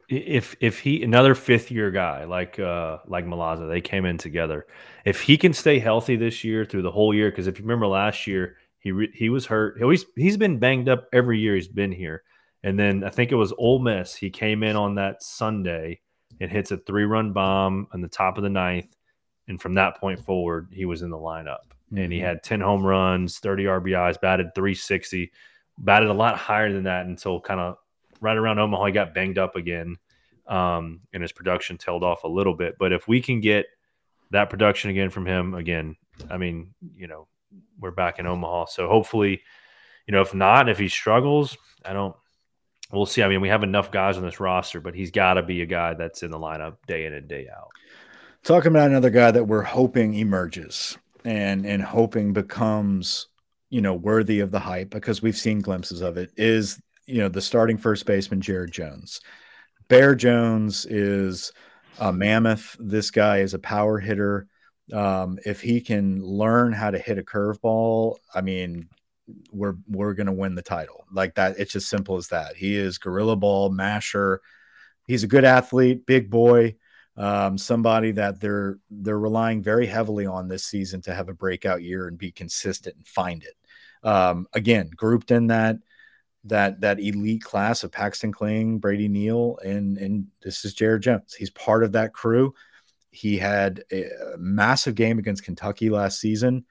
If if he another fifth year guy like uh like Milazzo, they came in together. If he can stay healthy this year through the whole year, because if you remember last year he re, he was hurt. He always he's been banged up every year he's been here. And then I think it was Ole Miss. He came in on that Sunday and hits a three run bomb on the top of the ninth. And from that point forward, he was in the lineup. Mm-hmm. And he mm-hmm. had 10 home runs, 30 RBIs, batted 360, batted a lot higher than that until kind of right around Omaha. He got banged up again. Um, and his production tailed off a little bit. But if we can get that production again from him, again, I mean, you know, we're back in Omaha. So hopefully, you know, if not, if he struggles, I don't we'll see. I mean, we have enough guys on this roster, but he's got to be a guy that's in the lineup day in and day out. Talking about another guy that we're hoping emerges and and hoping becomes you know worthy of the hype because we've seen glimpses of it is you know the starting first baseman Jared Jones. Bear Jones is a mammoth. This guy is a power hitter. Um, if he can learn how to hit a curveball, I mean, we're we're gonna win the title. Like that, it's as simple as that. He is gorilla ball masher. He's a good athlete, big boy, um, somebody that they're they're relying very heavily on this season to have a breakout year and be consistent and find it. Um, again, grouped in that that that elite class of Paxton Kling, Brady Neal, and and this is Jared Jones. He's part of that crew. He had a massive game against Kentucky last season,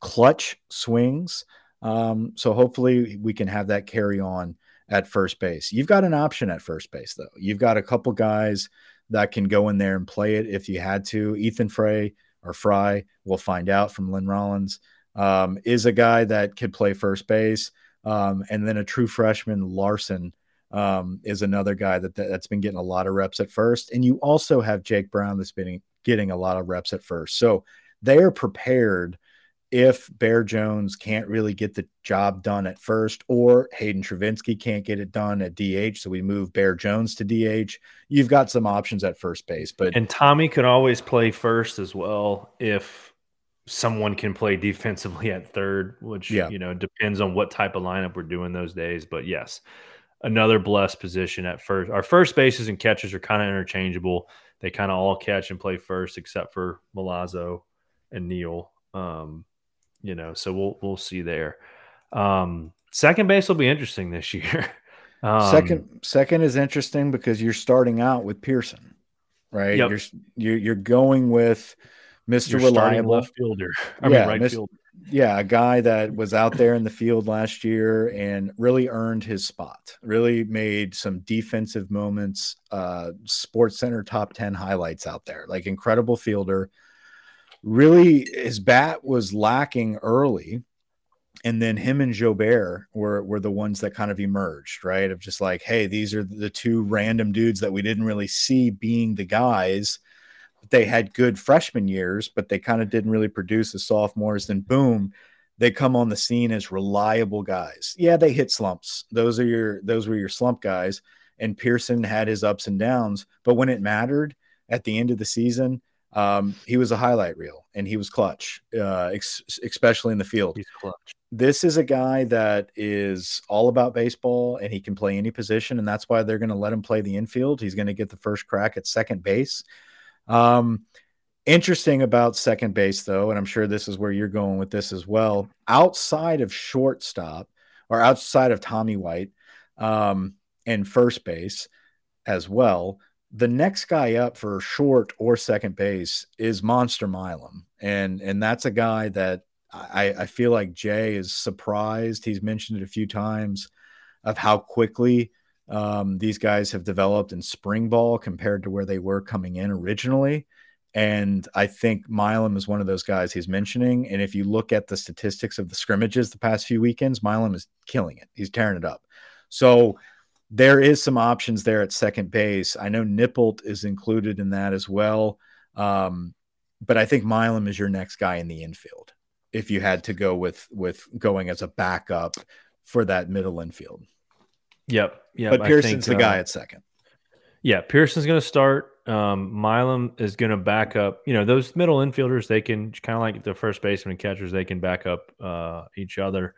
clutch swings. Um, so hopefully we can have that carry on at first base. You've got an option at first base, though. You've got a couple guys that can go in there and play it if you had to. Ethan Frey or Fry, we'll find out from Lynn Rollins, um, is a guy that could play first base. Um, and then a true freshman, Larson, um, is another guy that, that's been getting a lot of reps at first. And you also have Jake Brown that's been getting a lot of reps at first. So they are prepared if Bear Jones can't really get the job done at first, or Hayden Travinski can't get it done at DH, so we move Bear Jones to DH, you've got some options at first base. But and Tommy could always play first as well if someone can play defensively (laughs) at third, which yeah. you know depends on what type of lineup we're doing those days. But yes, another blessed position at first. Our first bases and catchers are kind of interchangeable. They kind of all catch and play first, except for Milazzo and Neal. Um, you know, so we'll we'll see there. Um, second base will be interesting this (laughs) year. um, second second is interesting because you're starting out with Pearson, right? Yep. You're you're going with Mr. Reliable left fielder. (laughs) I yeah, mean right fielder. Yeah, a guy that was out there in the field last year and really earned his spot. Really made some defensive moments. Uh, Sports Center top ten highlights out there. Like incredible fielder. Really, his bat was lacking early, and then him and Jobert were were the ones that kind of emerged, right? Of just like, hey, these are the two random dudes that we didn't really see being the guys they had good freshman years, but they kind of didn't really produce as sophomores. Then boom, they come on the scene as reliable guys. Yeah, they hit slumps. Those are your those were your slump guys. And Pearson had his ups and downs, but when it mattered at the end of the season, um, he was a highlight reel and he was clutch, uh, ex- especially in the field. He's clutch. This is a guy that is all about baseball and he can play any position, and that's why they're going to let him play the infield. He's going to get the first crack at second base. Um, interesting about second base, though, and I'm sure this is where you're going with this as well. Outside of shortstop or outside of Tommy White um, and first base as well, the next guy up for short or second base is Monster Milam, and and that's a guy that I, I feel like Jay is surprised. He's mentioned it a few times of how quickly um, these guys have developed in spring ball compared to where they were coming in originally. And I think Milam is one of those guys he's mentioning. And if you look at the statistics of the scrimmages the past few weekends, Milam is killing it. He's tearing it up. So there is some options there at second base. I know Nippolt is included in that as well. Um, but I think Milam is your next guy in the infield if you had to go with with going as a backup for that middle infield. Yep. Yeah. But Pearson's think, the guy uh, at second. Yeah, Pearson's going to start. Um, Milam is going to back up. You know, those middle infielders, they can kind of like the first baseman catchers, they can back up uh, each other.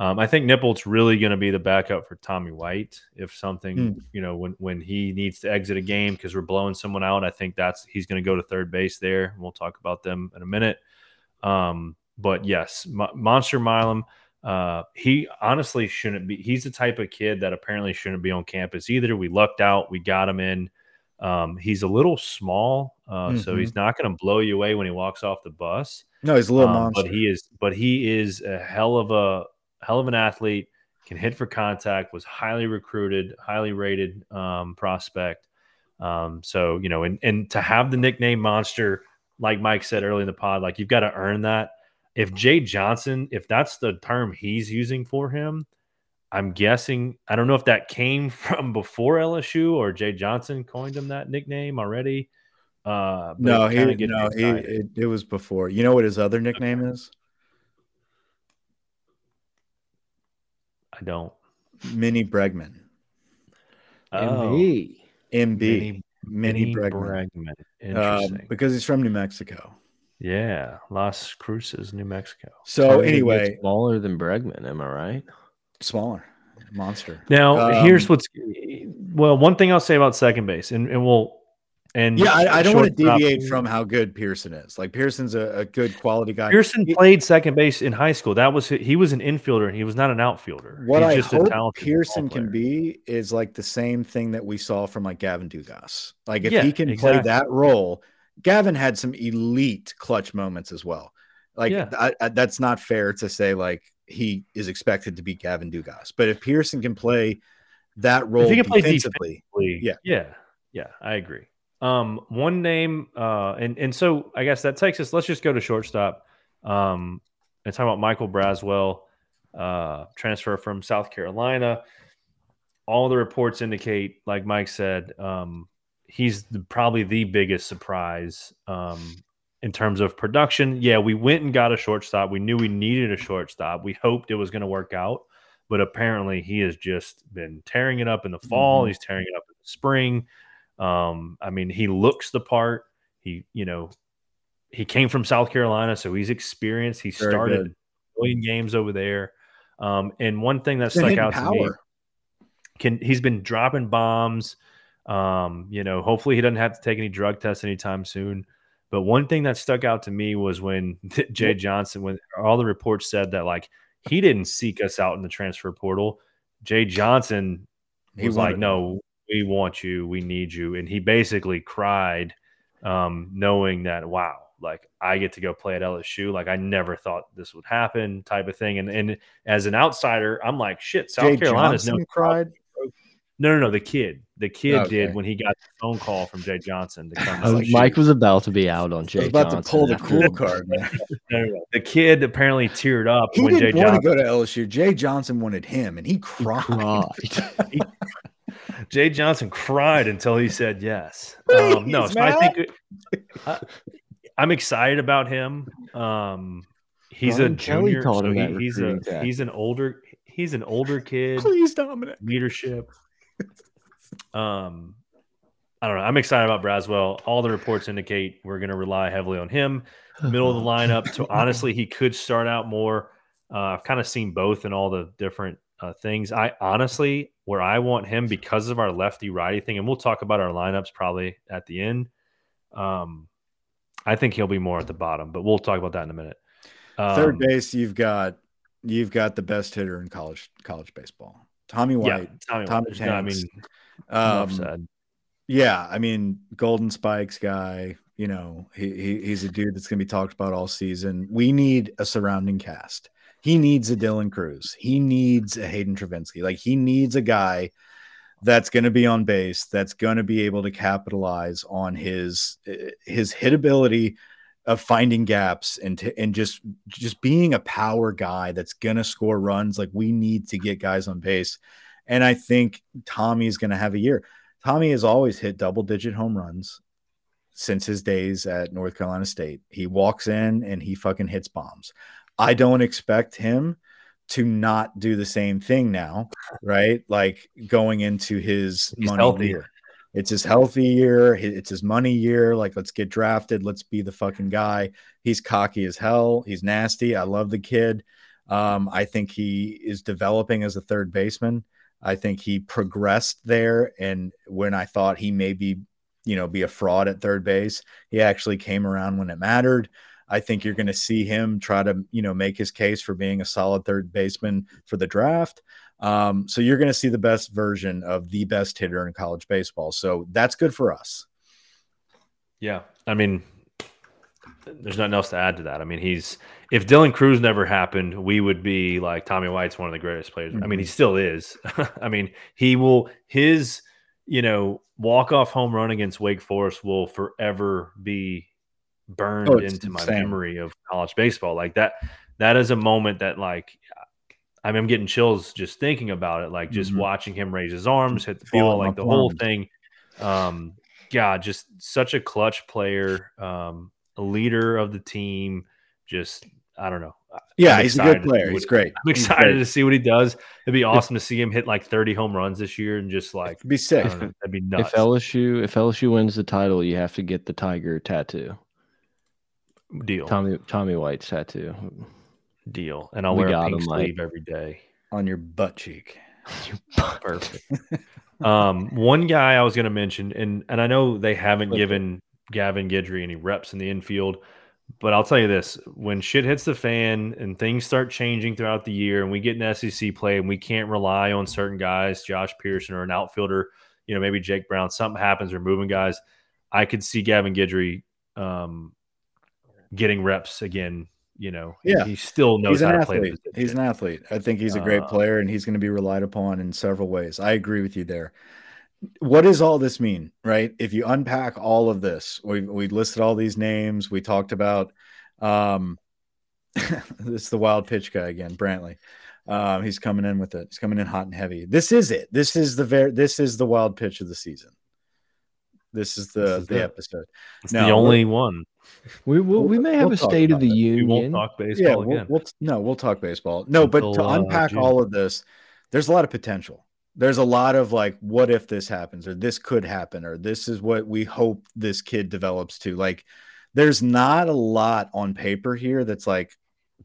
Um, I think Nippolt's really going to be the backup for Tommy White if something, mm. you know, when when he needs to exit a game because we're blowing someone out. I think that's he's going to go to third base there. We'll talk about them in a minute. Um, but yes, Monster Milam. Uh, he honestly shouldn't be. He's the type of kid that apparently shouldn't be on campus either. We lucked out. We got him in. Um, he's a little small, uh, mm-hmm. so he's not going to blow you away when he walks off the bus. No, he's a little um, monster. But he is. But he is a hell of a hell of an athlete. Can hit for contact. Was highly recruited, highly rated um, prospect. Um, so you know, and and to have the nickname Monster, like Mike said early in the pod, like you've got to earn that if Jay Johnson, if that's the term he's using for him, I'm guessing I don't know if that came (laughs) from before LSU or Jay Johnson coined him that nickname already. Uh, no, he, no, he, it, it, was before. You know what his other nickname okay. is? I don't. Mini Bregman. Oh. MB. MB. Mini, Mini Bregman. Bregman. Uh, Interesting. because he's from New Mexico. Yeah, Las Cruces, New Mexico. So anyway, smaller than Bregman, am I right? Smaller, monster. Now, um, here's what's well. One thing I'll say about second base, and, and we'll and yeah, I, I don't want to deviate from how good Pearson is. Like Pearson's a, a good quality guy. Pearson he, played second base in high school. That was he was an infielder and he was not an outfielder. What He's I hope Pearson can be is like the same thing that we saw from like Gavin Dugas. Like if yeah, he can exactly. play that role Gavin had some elite clutch moments as well. Like yeah. I, I, that's not fair to say like he is expected to be Gavin Dugas, but if Pearson can play that role he defensively, play defensively, yeah, yeah, yeah, I agree. Um, one name, uh, and and so I guess that takes us. Let's just go to shortstop. Um, and talk about Michael Braswell, uh, transfer from South Carolina. All the reports indicate, like Mike said, um, he's the, probably the biggest surprise um, in terms of production. Yeah, we went and got a shortstop. We knew we needed a shortstop. We hoped it was going to work out, but apparently he has just been tearing it up in the fall. Mm-hmm. He's tearing it up in the spring. Um, I mean, he looks the part. He, you know, he came from South Carolina, so he's experienced. He Very started good. a million games over there. Um, and one thing that stuck out power. to me, can he's been dropping bombs. Um, you know, hopefully he doesn't have to take any drug tests anytime soon. But one thing that stuck out to me was when (laughs) Jay Johnson, when all the reports said that like he didn't seek us out in the transfer portal. Jay Johnson was like, "No, we want you, we need you," and he basically cried, um, knowing that wow, like I get to go play at LSU. Like I never thought this would happen, type of thing. And and as an outsider, I'm like, shit, South Jay Carolina's Johnson no cried. no, no, no. The kid, the kid Okay. did when he got the phone call from Jay Johnson to come. (laughs) I was- LSU. Mike was about to be out on Jay I was about Johnson to pull the cool that. card. (laughs) The kid apparently teared up He when didn't want to go to LSU. Jay Johnson wanted him, and he He cried. cried. Jay Johnson cried until he said yes. (laughs) Um, no, so I think it- I, I'm excited about him. Um, he's Brian a junior, so he- he's a recruiting he's an older he's an older kid. Please, Dominic. leadership. Um, I don't know. I'm excited about Braswell. All the reports indicate we're going to rely heavily on him. Middle of the (laughs) lineup. So honestly, he could start out more. Uh, I've kind of seen both in all the different uh, things. I honestly, where I want him because of our lefty righty thing, and we'll talk about our lineups probably at the end. Um, I think he'll be more at the bottom, but we'll talk about that in a minute. Um, Third base, you've got you've got the best hitter in college college baseball, Tommy yeah, White. Tommy. Tommy White. No, I mean, Um, yeah, I mean, Golden Spikes guy. You know, he, he he's a dude that's going to be talked about all season. We need a surrounding cast. He needs a Dylan Crews. He needs a Hayden Travinski. Like he needs a guy that's going to be on base. That's going to be able to capitalize on his eh, his hit ability of finding gaps and to, and just just being a power guy that's going to score runs. Like we need to get guys on base, and I think Tommy's going to have a year. Tommy has always hit double digit home runs since his days at North Carolina State. He walks in and he fucking hits bombs. I don't expect him to not do the same thing now, right? Like going into his He's money healthy. year. It's his healthy year. It's his money year. Like, let's get drafted. Let's be the fucking guy. He's cocky as hell. He's nasty. I love the kid. Um, I think he is developing as a third baseman. I think he progressed there. And when I thought he may be, you know, be a fraud at third base, he actually came around when it mattered. I think you're going to see him try to, you know, make his case for being a solid third baseman for the draft. Um, so you're going to see the best version of the best hitter in college baseball. So that's good for us. Yeah, I mean, there's nothing else to add to that. I mean, he's if Dylan Crews never happened, we would be like Tommy White's one of the greatest players. I mean, he Mhm. still is. (laughs) I mean, he will his you know walk off home run against Wake Forest will forever be burned Oh, it's into my insane. memory of college baseball. Like that, that is a moment that like. I mean, I'm getting chills just thinking about it. Like just Mhm. watching him raise his arms, hit the Feel ball, like the whole thing. Um, God, just such a clutch player, um, a leader of the team. Just I don't know. Yeah, I'm he's a good player. He's great. I'm excited great. to see what he does. It'd be awesome to see him hit like 30 home runs this year and just like It'd be sick. know, that'd be nuts. If LSU if LSU wins the title, you have to get the tiger tattoo. Deal, Tommy Tommy White's tattoo. deal, and I'll We wear a pink him, Mike. sleeve every day. on your butt cheek. (laughs) Perfect. um, one guy I was going to mention, and and I know they haven't Okay. given Gavin Guidry any reps in the infield, but I'll tell you this: when shit hits the fan and things start changing throughout the year, and we get an SEC play, and we can't rely on certain guys, Josh Pearson or an outfielder, you know, maybe Jake Brown, something happens, we're moving guys. I could see Gavin Guidry um, getting reps again. You know, He- Yeah. he still knows He's how to play. He's an athlete. I think he's a great Uh, player and he's going to be relied upon in several ways. I agree with you there. What does all this mean, right? If you unpack all of this, we, we listed all these names. We talked about um, (laughs) this is the wild pitch guy again, Brantley. Um, he's coming in with it. He's coming in hot and heavy. This is it. This is the very. This is the wild pitch of the season. This is the This is the it. episode. It's No, the only one. We will, we may have we'll a state of the that. We won't union. talk yeah, baseball we'll, again. we'll no, we'll talk baseball. No, but to Until, uh, unpack June. all of this, there's a lot of potential. There's a lot of like, what if this happens, or this could happen, or this is what we hope this kid develops to. Like, there's not a lot on paper here that's like,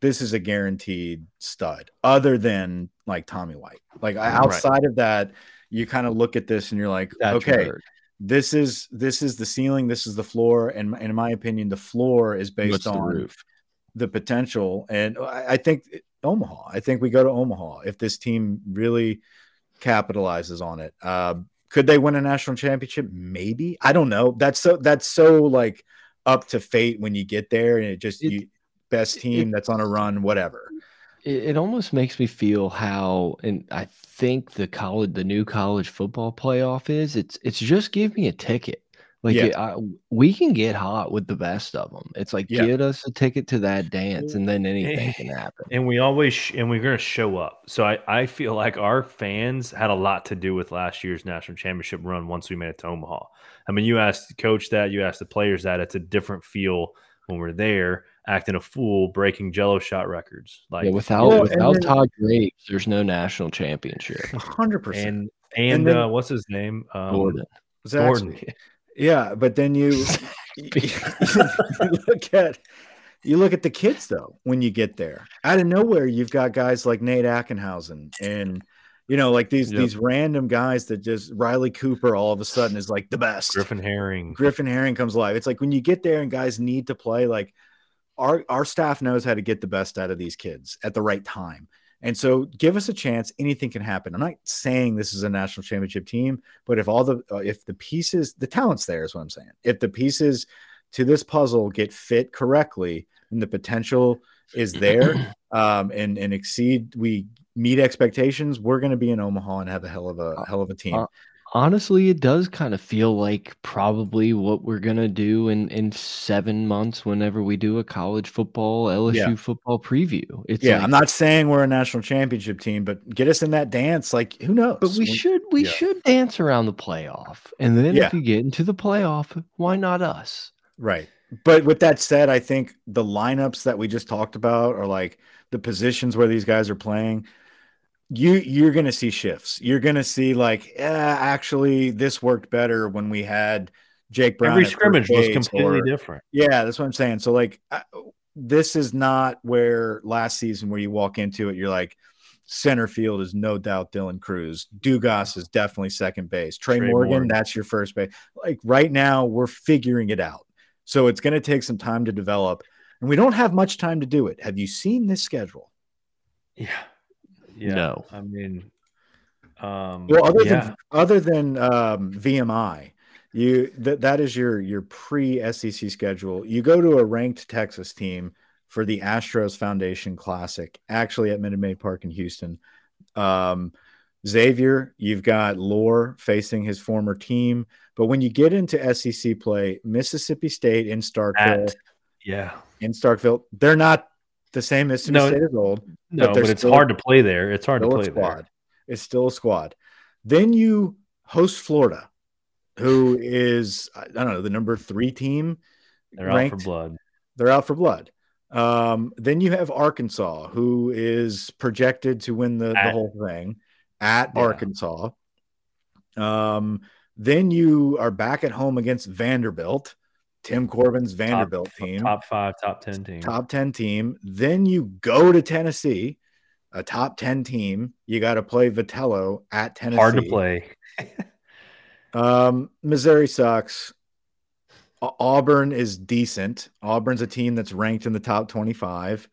this is a guaranteed stud, other than like Tommy White. Like I- Right. outside of that, you kind of look at this and you're like, That's okay, Bird. This is this is the ceiling, this is the floor, and in my opinion, the floor is based What's the on roof? the potential. And I, I think Omaha. I think we go to Omaha if this team really capitalizes on it. Uh, could they win a national championship? Maybe. I don't know. That's so that's so like up to fate when you get there, and it just It- you best team it- that's on a run, whatever. It, it almost makes me feel how and i think the college the new college football playoff is it's it's just give me a ticket like Yeah. it, I, we can get hot with the best of them it's like Yeah. get us a ticket to that dance and then anything can happen And we always sh- and we're going to show up. So I, I feel like our fans had a lot to do with last year's national championship run once we made it to Omaha. I mean, you asked the coach that, you asked the players that. It's a different feel when we're there, acting a fool, breaking Jello shot records. Like yeah, without Well, and without then- Todd Graves, there's no national championship. (laughs) Hundred percent. and and, then- uh, what's his name? Um, Gordon. Gordon. Yeah, but then you, (laughs) (laughs) you look at you look at the kids though when you get there. Out of nowhere, you've got guys like Nate Ackenhausen and you know, like these Yep. these random guys that just Riley Cooper all of a sudden is like the best. Griffin Herring. Griffin Herring comes alive. It's like when you get there and guys need to play, like our our staff knows how to get the best out of these kids at the right time. And so give us a chance, anything can happen. I'm not saying this is a national championship team, but if all the uh, if the pieces, the talent's there is what I'm saying. If the pieces to this puzzle get fit correctly, and the potential is there (clears throat) um, and and exceed we meet expectations, we're going to be in Omaha and have a hell of a hell of a team. Honestly, it does kind of feel like probably what we're gonna do in in seven months whenever we do a college football LSU Yeah. football preview. It's yeah, like, I'm not saying we're a national championship team, but get us in that dance. Like, who knows? But we When- should we yeah. should dance around the playoff, and then Yeah. if you get into the playoff, why not us? Right. But with that said, I think the lineups that we just talked about are like the positions where these guys are playing. You you're gonna see shifts. You're gonna see like, yeah, actually, this worked better when we had Jake Brown. Every scrimmage was completely or- different. Yeah, that's what I'm saying. So like, I, this is not where last season where you walk into it, you're like, center field is no doubt Dylan Crews. Dugas is definitely second base. Trey, Trey Morgan, Morgan. that's your first base. Like right now, we're figuring it out. So it's going to take some time to develop, and we don't have much time to do it. Have you seen this schedule? Yeah. Yeah. No. I mean, um, Well, other yeah. than other than um, VMI, you that that is your your pre SEC schedule. You go to a ranked Texas team for the Astros Foundation Classic, actually at Minute Maid Park in Houston. Um, Xavier, you've got Loer facing his former team, but when you get into SEC play, Mississippi State in Starkville, At- yeah. in Starkville, they're not the same Mississippi No, State as old. No, But but, it's hard to play there. It's hard to play squad. there. It's still a squad. Then you host Florida, who is I don't know the number three team. They're out for blood. They're out for blood. Um, then you have Arkansas, who is projected to win the, the whole thing at Yeah. Arkansas. Um, then you are back at home against Vanderbilt, Tim Corbin's Vanderbilt top, team Top five, top 10 team. top 10 team. Then you go to Tennessee, a top 10 team. You got to play Vitello at Tennessee. Hard to play. (laughs) Um, Missouri sucks. Auburn is decent. Auburn's a team that's ranked in the top 25,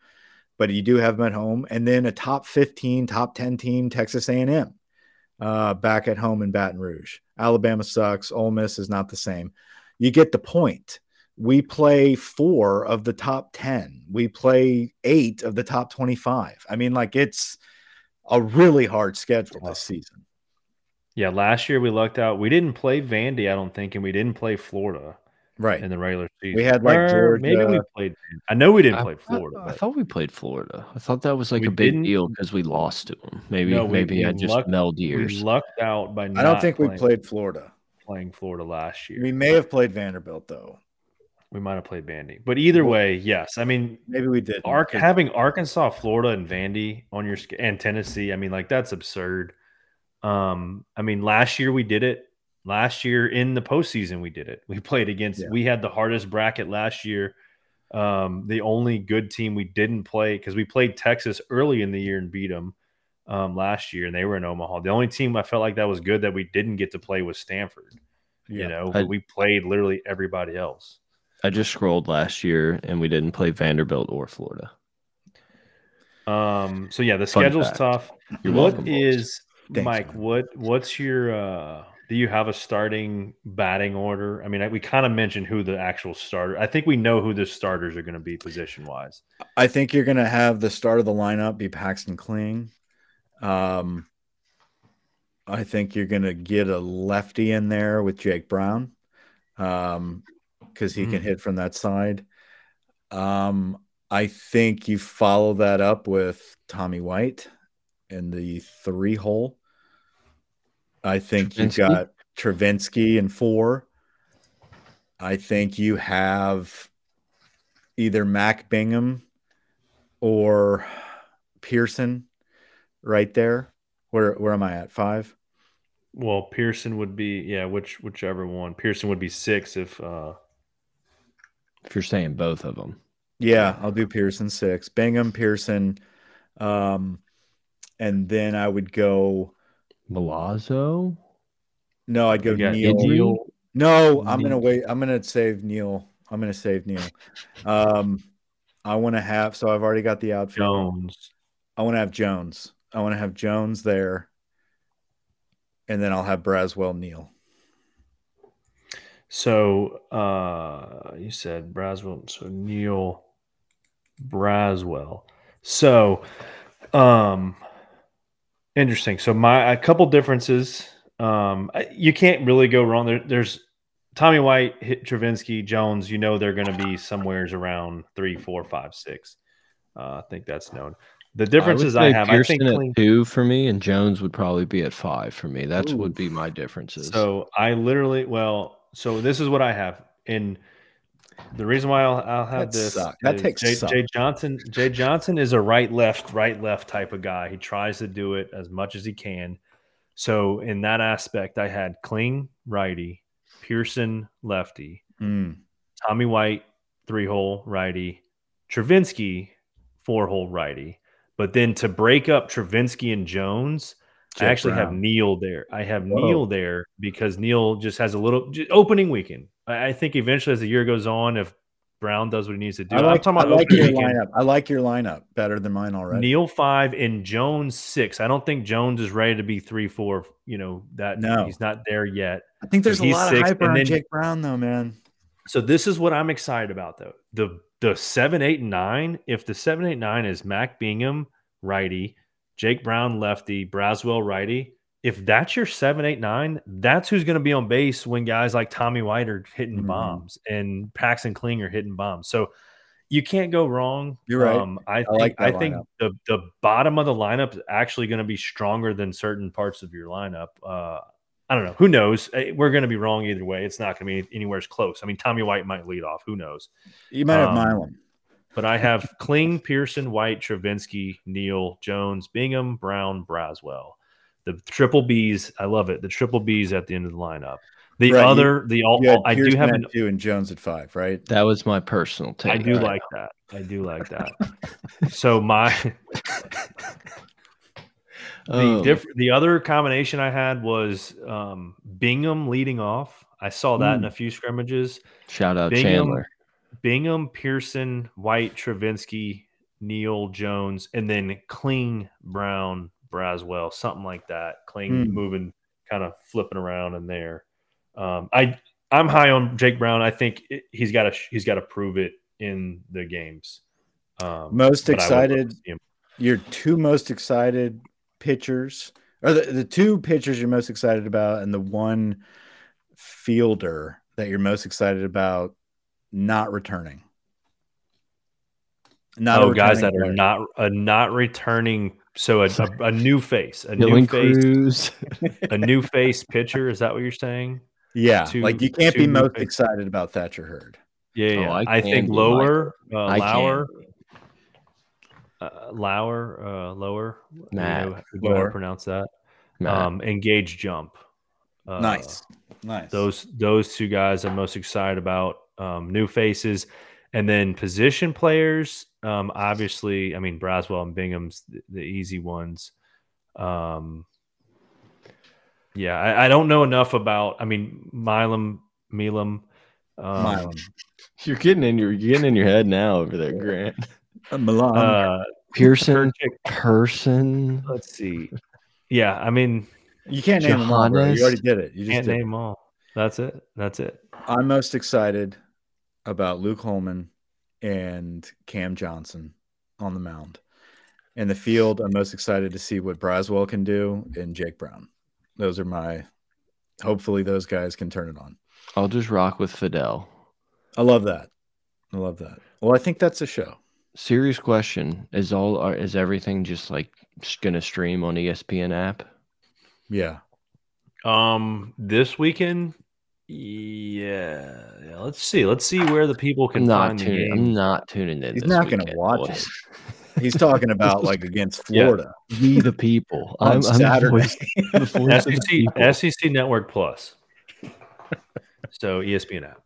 but you do have them at home. And then a top 15, top 10 team, Texas A&M, uh, back at home in Baton Rouge. Alabama sucks. Ole Miss is not the same. You get the point. We play four of the top 10. We play eight of the top 25. I mean, like it's a really hard schedule this season. Yeah, last year we lucked out. We didn't play Vandy, I don't think, and we didn't play Florida Right. in the regular season. We had, like, Or maybe we played. I know we didn't I play Florida. I, but- thought we played Florida. I thought that was like a big deal because we lost to them. Maybe No, we- maybe we I just lucked- meld we years. lucked out by. I don't think we played Florida. Playing Florida last year. We may have played Vanderbilt though. We might have played Vandy, but either way, yes. I mean, Maybe we did. Having Arkansas, Florida, and Vandy on your and Tennessee. I mean, like that's absurd. Um, I mean, last year we did it. Last year in the postseason, we did it. We played against. Yeah. We had the hardest bracket last year. Um, the only good team we didn't play because we played Texas early in the year and beat them um, last year, and they were in Omaha. The only team I felt like that was good that we didn't get to play was Stanford. you Yeah. know, I- we played literally everybody else. I just scrolled last year and we didn't play Vanderbilt or Florida. Um, so yeah, the Fun schedule's fact. tough. You're What welcome, is Thanks, Mike? man. What what's your uh do you have a starting batting order? I mean, I, we kind of mentioned who the actual starter. I think we know who the starters are going to be position wise. I think you're going to have the start of the lineup be Paxton Kling. Um, I think you're going to get a lefty in there with Jake Brown um, because he can Mm. hit from that side. Um, I think you follow that up with Tommy White in the three hole. I think you've got Travinski in four. I think you have either Mac Bingham or Pearson right there. Where where am I at? Five? Well, Pearson would be yeah, which whichever one. Pearson would be six if uh If you're saying both of them, Yeah, I'll do Pearson six. Bingham, Pearson. Um, and then I would go Milazzo. no, I'd go Neal. Neal. No, I'm gonna wait. I'm gonna save Neal. I'm gonna save Neal. Um, I want to have so I've already got the outfield. Jones. I want to have Jones. I want to have Jones there, and then I'll have Braswell Neal. So uh you said Braswell. So Neal Braswell. So um interesting. So my a couple differences. Um you can't really go wrong. There, there's Tommy White, hit Travinski, Jones, you know they're gonna be somewheres around three, four, five, six. Uh, I think that's known. The differences I, would say have, Pearson I think at Kling- two for me, and Jones would probably be at five for me. That would be my differences. So I literally, well, so this is what I have, and the reason why I'll, I'll have That this suck. That is takes Jay. Jay Johnson. Jay Johnson is a right left, right left type of guy. He tries to do it as much as he can. So in that aspect, I had Kling righty, Pearson lefty, Mm. Tommy White three hole righty, Travinski four hole righty. But then to break up Travinski and Jones, I Jake actually have Brown. Neal there. I have Whoa. Neal there because Neal just has a little opening weekend. I, I think eventually, as the year goes on, if Brown does what he needs to do, I I'm like, I like your weekend. lineup. I like your lineup better than mine already. Neal five and Jones six. I don't think Jones is ready to be three four. You know that No. he's not there yet. I think there's a lot six, of hype around Jake Brown, though, man. So this is what I'm excited about though. The the seven, eight, and nine. If the seven, eight, nine is Mac Bingham, righty, Jake Brown, lefty, Braswell, righty. If that's your seven, eight, nine, that's who's going to be on base when guys like Tommy White are hitting Mhm. bombs and Paxton Kling are hitting bombs. So you can't go wrong. You're right. Um, I think like I think the the bottom of the lineup is actually going to be stronger than certain parts of your lineup. Uh, I don't know. Who knows? Eh, We're going to be wrong either way. It's not going to be anywhere as close. I mean, Tommy White might lead off. Who knows? You might have Um, Milam. But I have (laughs) Kling, Pearson, White, Travinski, Neal, Jones, Bingham, Brown, Braswell. The triple Bs. I love it. The triple Bs at the end of the lineup. The Right, you- other, the all, You had I do have at an. two and Jones at five, right? that was my personal take. I do Right. like that. I do like that. (laughs) so my (laughs) the Oh, diff- the other combination I had was um, Bingham leading off. I saw that in a few scrimmages. shout out Bingham, Chandler. Bingham, Pearson, White, Travinski, Neal Jones, and then Kling, Brown, Braswell, something like that. Kling Hmm. moving, kind of flipping around in there. Um, I I'm high on Jake Brown. I think it, he's got to he's got to prove it in the games. Um, Most but I would love to excited. Your two most excited pitchers, or the, the two pitchers you're most excited about, and the one fielder that you're most excited about not returning. Not a oh, guys that returning are not uh, not returning. So a, a, a new face, a Dylan new face, Crews. a new face pitcher. Is that what you're saying? Yeah, two- like you can't be most faces. excited about Thatcher Hurd. Yeah, Oh. I I, think be, lower, uh, I can Lauer, be. Uh, Lauer, uh, lower. Do Matt. do you know how to Lower. pronounce that. Matt. Um, engage jump. Uh, nice, nice. Those those two guys I'm most excited about. Um, new faces, and then position players. Um, obviously, I mean Braswell and Bingham's the, the easy ones. Um, Yeah, I, I don't know enough about. I mean, Milam, Milam, um, Milan. (laughs) You're getting in your you're getting in your head now over there, Grant. Uh, Milan. Uh, Pearson, Turkic, Person. let's see. Yeah, I mean, you can't name them all. Bro. You already did it. You just can't did. name them all. That's it. That's it. I'm most excited about Luke Holman and Cam Johnson on the mound. In the field, I'm most excited to see what Braswell can do and Jake Brown. Those are my. Hopefully, those guys can turn it on. I'll just rock with Fidel. I love that. I love that. Well, I think that's a show. Serious question: Is all are- is everything just like gonna stream on ESPN app? Yeah. Um, this weekend, yeah, yeah. Let's see. Let's see where the people can I'm not find the tuning. I'm not tuning in. He's this not gonna watch boys. He's talking about (laughs) like against Yeah. Florida We the people. (laughs) on I'm, I'm the Saturday. voice- the voice of the people. SEC SEC Network Plus. So ESPN app.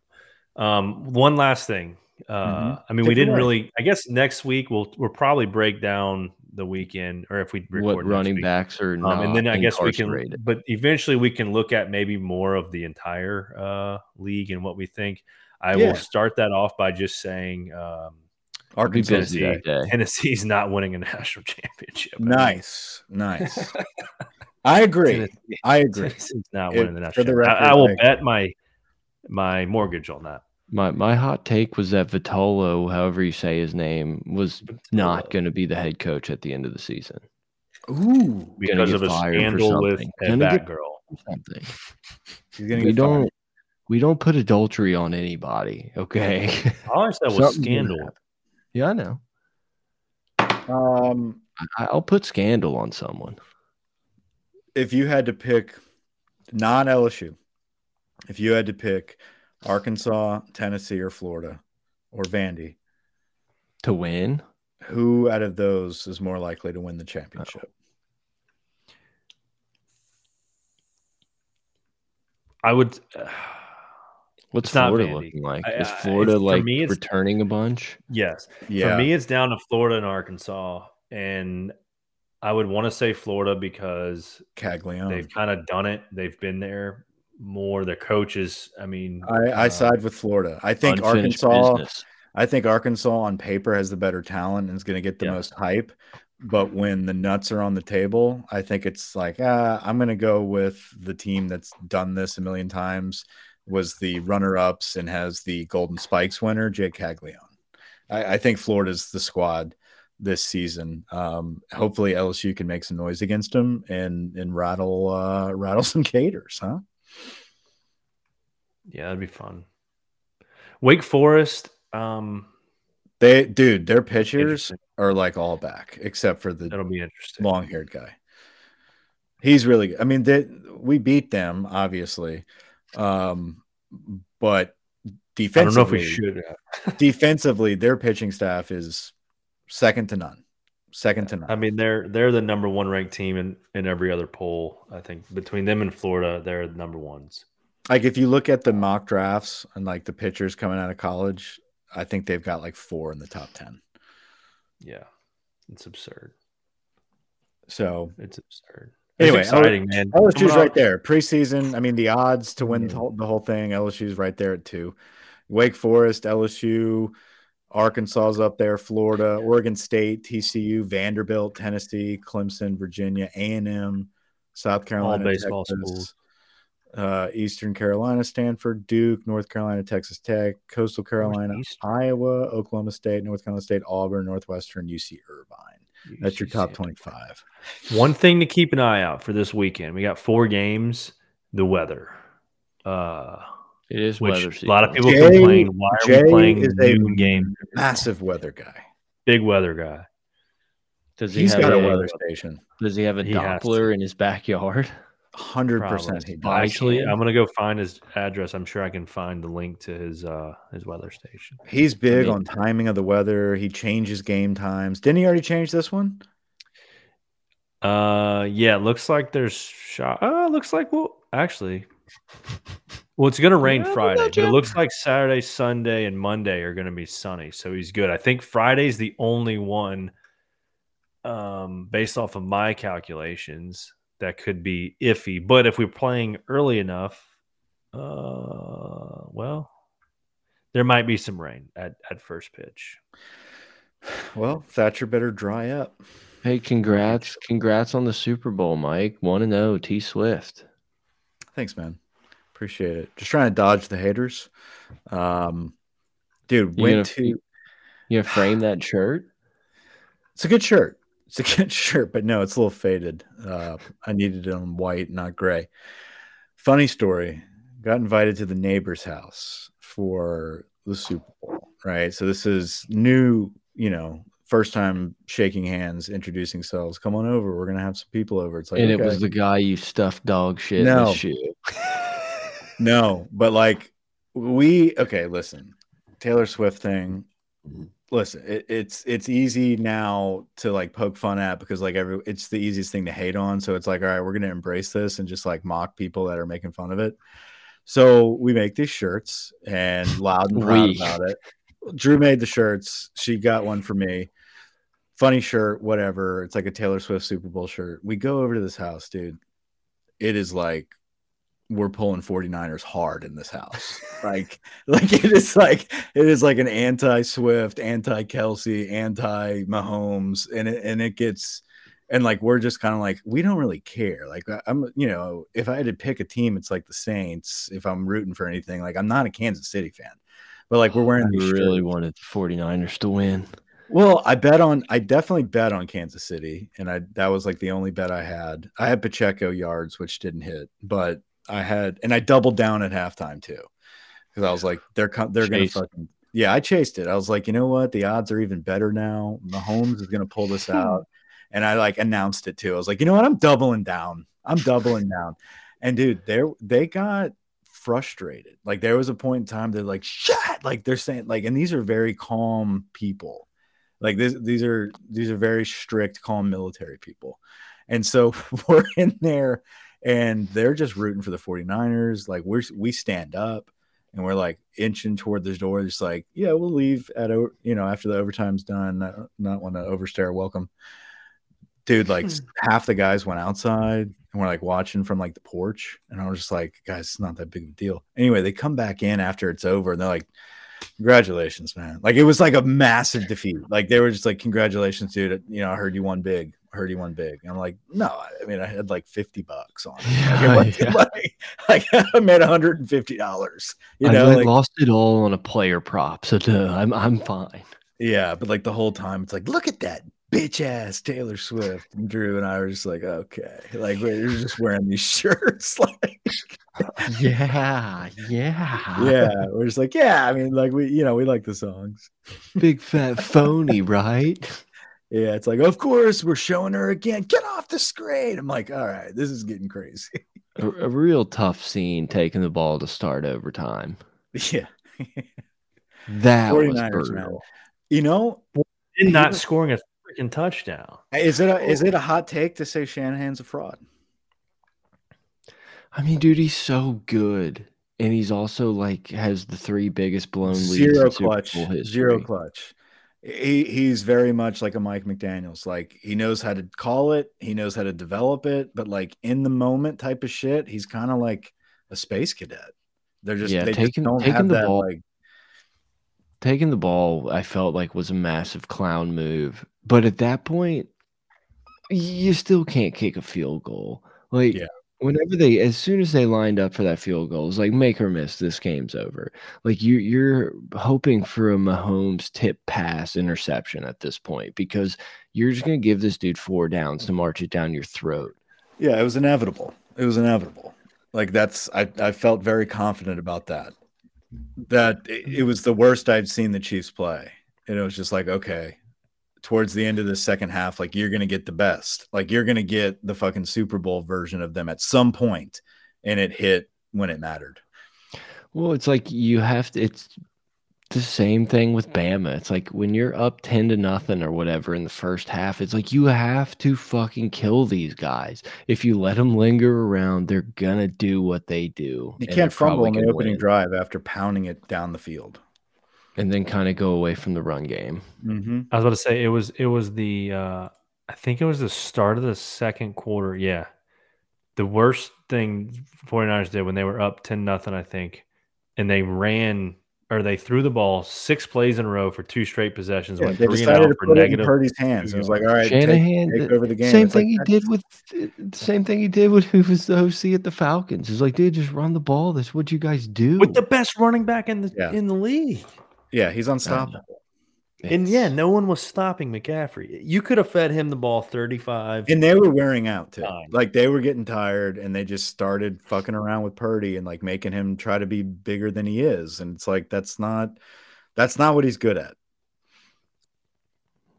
Um, one last thing. Uh, Mhm. I mean, Take we didn't really. I guess next week we'll we'll probably break down the weekend, or if we record What running week. backs are Um, not and then I guess we can, incarcerated. but eventually we can look at maybe more of the entire uh, league and what we think. I Yeah. will start that off by just saying um, I'll Arkansas. busy that. (laughs) Tennessee's not winning a (laughs) national championship. Nice, nice. (laughs) I agree. Tennessee- I agree. Tennessee's not It- winning the national. the championship. I, I will bet my my mortgage on that. My my hot take was that Vitello, however you say his name, was not going to be the head coach at the end of the season. Ooh, because of a scandal with that a Gonna bad get- girl. Something. he's gonna We get don't fired. we don't put adultery on anybody. Okay. (laughs) I always said was scandal. yeah, I know. Um, I, I'll put scandal on someone. if you had to pick non LSU, if you had to pick Arkansas, Tennessee, or Florida, or Vandy, To win, who out of those is more likely to win the championship? I would. Uh, what's It's not Florida looking like? Is Florida it's- for like me, it's- returning a bunch? yes. Yeah, For me, it's down to Florida and Arkansas, and I would want to say Florida because Caglianone. they've kind of done it. They've been there more. Their coaches. I mean, I, I uh, side with Florida. I think Arkansas. business. I think Arkansas on paper has the better talent and is going to get the Yeah. most hype. But when the nuts are on the table, I think it's like, ah, I'm going to go with the team that's done this a million times, was the runner ups and has the Golden Spikes winner, Jake Caglianone. I, I think Florida's the squad this season. Um, hopefully LSU can make some noise against them and and rattle uh, rattle (laughs) some caters, huh? Yeah, that'd be fun. Wake Forest. Um, They dude, their pitchers are like all back except for the That'll be interesting. long haired guy. He's really good. I mean, they, we beat them, obviously. Um, but I don't defensively, know if we should. (laughs) defensively, their pitching staff is second to none. Second to none. I mean, they're they're the number one ranked team in in every other poll. I think between them and Florida, they're the number ones. like if you look at the mock drafts and like the pitchers coming out of college, I think they've got like four in the top 10. Yeah, it's absurd. So It's absurd. Anyway, it's exciting, man. LSU's Coming right off- there. Preseason, I mean, the odds to win the Yeah. whole, the whole thing, LSU's right there at two. Wake Forest, LSU, Arkansas's up there, Florida, Oregon State, TCU, Vanderbilt, Tennessee, Clemson, Virginia, A&M, South Carolina, baseball Texas, schools. Uh, Eastern Carolina, Stanford, Duke, North Carolina, Texas Tech, Coastal Carolina, Northeastern. Iowa, Oklahoma State, North Carolina State, Auburn, Northwestern, UC Irvine. That's your top 25. One thing to keep an eye out for this weekend. We got four games. The weather. Uh, It is which weather a lot of people Jay- complain. Why are Jay we playing is a noon game? Massive weather guy. Big weather guy. Does he He's have got a a, weather station. Does he have a He. Doppler in his backyard? Hundred percent. He Buy does. Actually, can. I'm gonna go find his address. I'm sure I can find the link to his uh his weather station. He's big mean- on timing of the weather. He changes game times. Didn't he already change this one? Uh, yeah, looks like there's shot. Uh, looks like well, actually, well, it's gonna rain Yeah, Friday, but it looks like Saturday, Sunday, and Monday are gonna be sunny. So he's good. I think Friday's the only one, um, based off of my calculations, that could be iffy. But if we're playing early enough, uh, well, there might be some rain at, at first pitch. Well, Thatcher better dry up. Hey, congrats. Congrats on the Super Bowl, Mike. 1 and 0, T Swift. Thanks, man. Appreciate it. Just trying to dodge the haters. Um, dude, You went gonna, to. you gonna frame that shirt? (sighs) It's a good shirt. It's a (laughs) good shirt, but no, it's a little faded. Uh, I needed it on white, not gray. Funny story. Got invited to the neighbor's house for the Super Bowl, right? So this is new, you know, first time shaking hands, introducing selves. Come on over. We're gonna have some people over. It's like and okay. it was the guy you stuffed dog shit in No. (laughs) no, but like we okay, listen. Taylor Swift thing. Mm-hmm. Listen, it, it's it's easy now to like poke fun at because like every it's the easiest thing to hate on. So it's like, all right, we're gonna embrace this and just like mock people that are making fun of it. So we make these shirts and loud and (laughs) proud We. about it. Drew made the shirts. She got one for me. Funny shirt, whatever. It's like a Taylor Swift Super Bowl shirt. We go over to this house, dude. It is like we're pulling 49ers hard in this house. like, (laughs) like it is like it is like an anti-Swift, anti-Kelce, anti-Mahomes, and it and it gets and like we're just kind of like we don't really care. Like I'm, you know, if I had to pick a team, it's like the Saints. If I'm rooting for anything, like I'm not a Kansas City fan, but like we're oh, wearing I these really shirts. wanted the 49ers to win. Well, I bet on I definitely bet on Kansas City, and I that was like the only bet I had. I had Pacheco yards, which didn't hit, but I had and I doubled down at halftime too, because I was like, they're they're gonna fucking yeah. I chased it. I was like, you know what, the odds are even better now. Mahomes is gonna pull this out, (laughs) and I like announced it too. I was like, you know what, I'm doubling down. I'm doubling down, and dude, they they got frustrated. Like there was a point in time they're like, shit, like they're saying like, and these are very calm people like this these are these are very strict calm military people and so (laughs) we're in there and they're just rooting for the 49ers like we're we stand up and we're like inching toward the door just like yeah we'll leave at you know after the overtime's done not, not want to overstay our welcome. Dude like hmm. half the guys went outside and we're like watching from like the porch and i was just like guys it's not that big of a deal. Anyway they come back in after it's over and they're like congratulations man. Like it was like a massive defeat. Like they were just like congratulations dude. You know i heard you won big I you won big and i'm like no i mean i had like 50 bucks on it. (laughs) Like, (laughs) Yeah, like, (laughs) like i made 150 dollars you I know like, like lost it all on a player prop, so duh, I'm I'm fine. yeah but like the whole time it's like look at that bitch ass taylor swift. And drew and i were just like okay like we're just wearing these shirts like Yeah, yeah, yeah we're just like yeah i mean like we you know we like the songs. Big fat phony, right? Yeah, it's like, of course, we're showing her again. Get off the screen. I'm like, all right, this is getting crazy. (laughs) A, a real tough scene taking the ball to start overtime. yeah. That was 49ers, man. brutal. You know, And not Even- scoring a freaking touchdown. is it a is it a hot take to say Shanahan's a fraud? I mean, dude, he's so good, and he's also like has the three biggest blown leads Zero in Super clutch. Bowl. Zero clutch. He he's very much like a Mike McDaniel's. Like he knows how to call it, he knows how to develop it, but like in the moment type of shit, he's kind of like a space cadet. They're just Yeah, they taking- just don't taking have the that ball- like taking the ball i felt like was a massive clown move but at that point you still can't kick a field goal like Yeah. Whenever they as soon as they lined up for that field goal it's like make or miss this game's over like you you're hoping for a mahomes tip pass interception at this point because you're just going to give this dude four downs to march it down your throat Yeah, it was inevitable. It was inevitable. Like that's I, I felt very confident about that. That it, it was the worst I'd seen the Chiefs play. And it was just like, okay, towards the end of the second half, like you're gonna get the best. Like you're gonna get the fucking Super Bowl version of them at some point, and it hit when it mattered. Well, it's like you have to. It's the same thing with Bama. It's like when you're up ten to nothing or whatever in the first half. It's like you have to fucking kill these guys. If you let them linger around, they're gonna do what they do. You can't fumble on the opening win, drive after pounding it down the field. And then kind of go away from the run game. Mm-hmm. I was about to say it was it was the uh I think it was the start of the second quarter. Yeah. the worst thing 49ers did when they were up 10 nothing, I think, and they ran or they threw the ball six plays in a row for two straight possessions. Yeah, they three and decided to for put it in negative. Purdy's hands. It was like, all right, take- Shanahan, take, the over the game. same It's like, thing he did with the same thing he did when he was the OC at the Falcons. He's like, dude, just run the ball. That's what you guys do. with the best running back in the Yeah. in the league. Yeah, he's unstoppable. And yeah, no one was stopping McCaffrey. You could have fed him the ball 35. And they were wearing out too. Time. Like they were getting tired and they just started fucking around with Purdy and like making him try to be bigger than he is. And it's like that's not that's not what he's good at.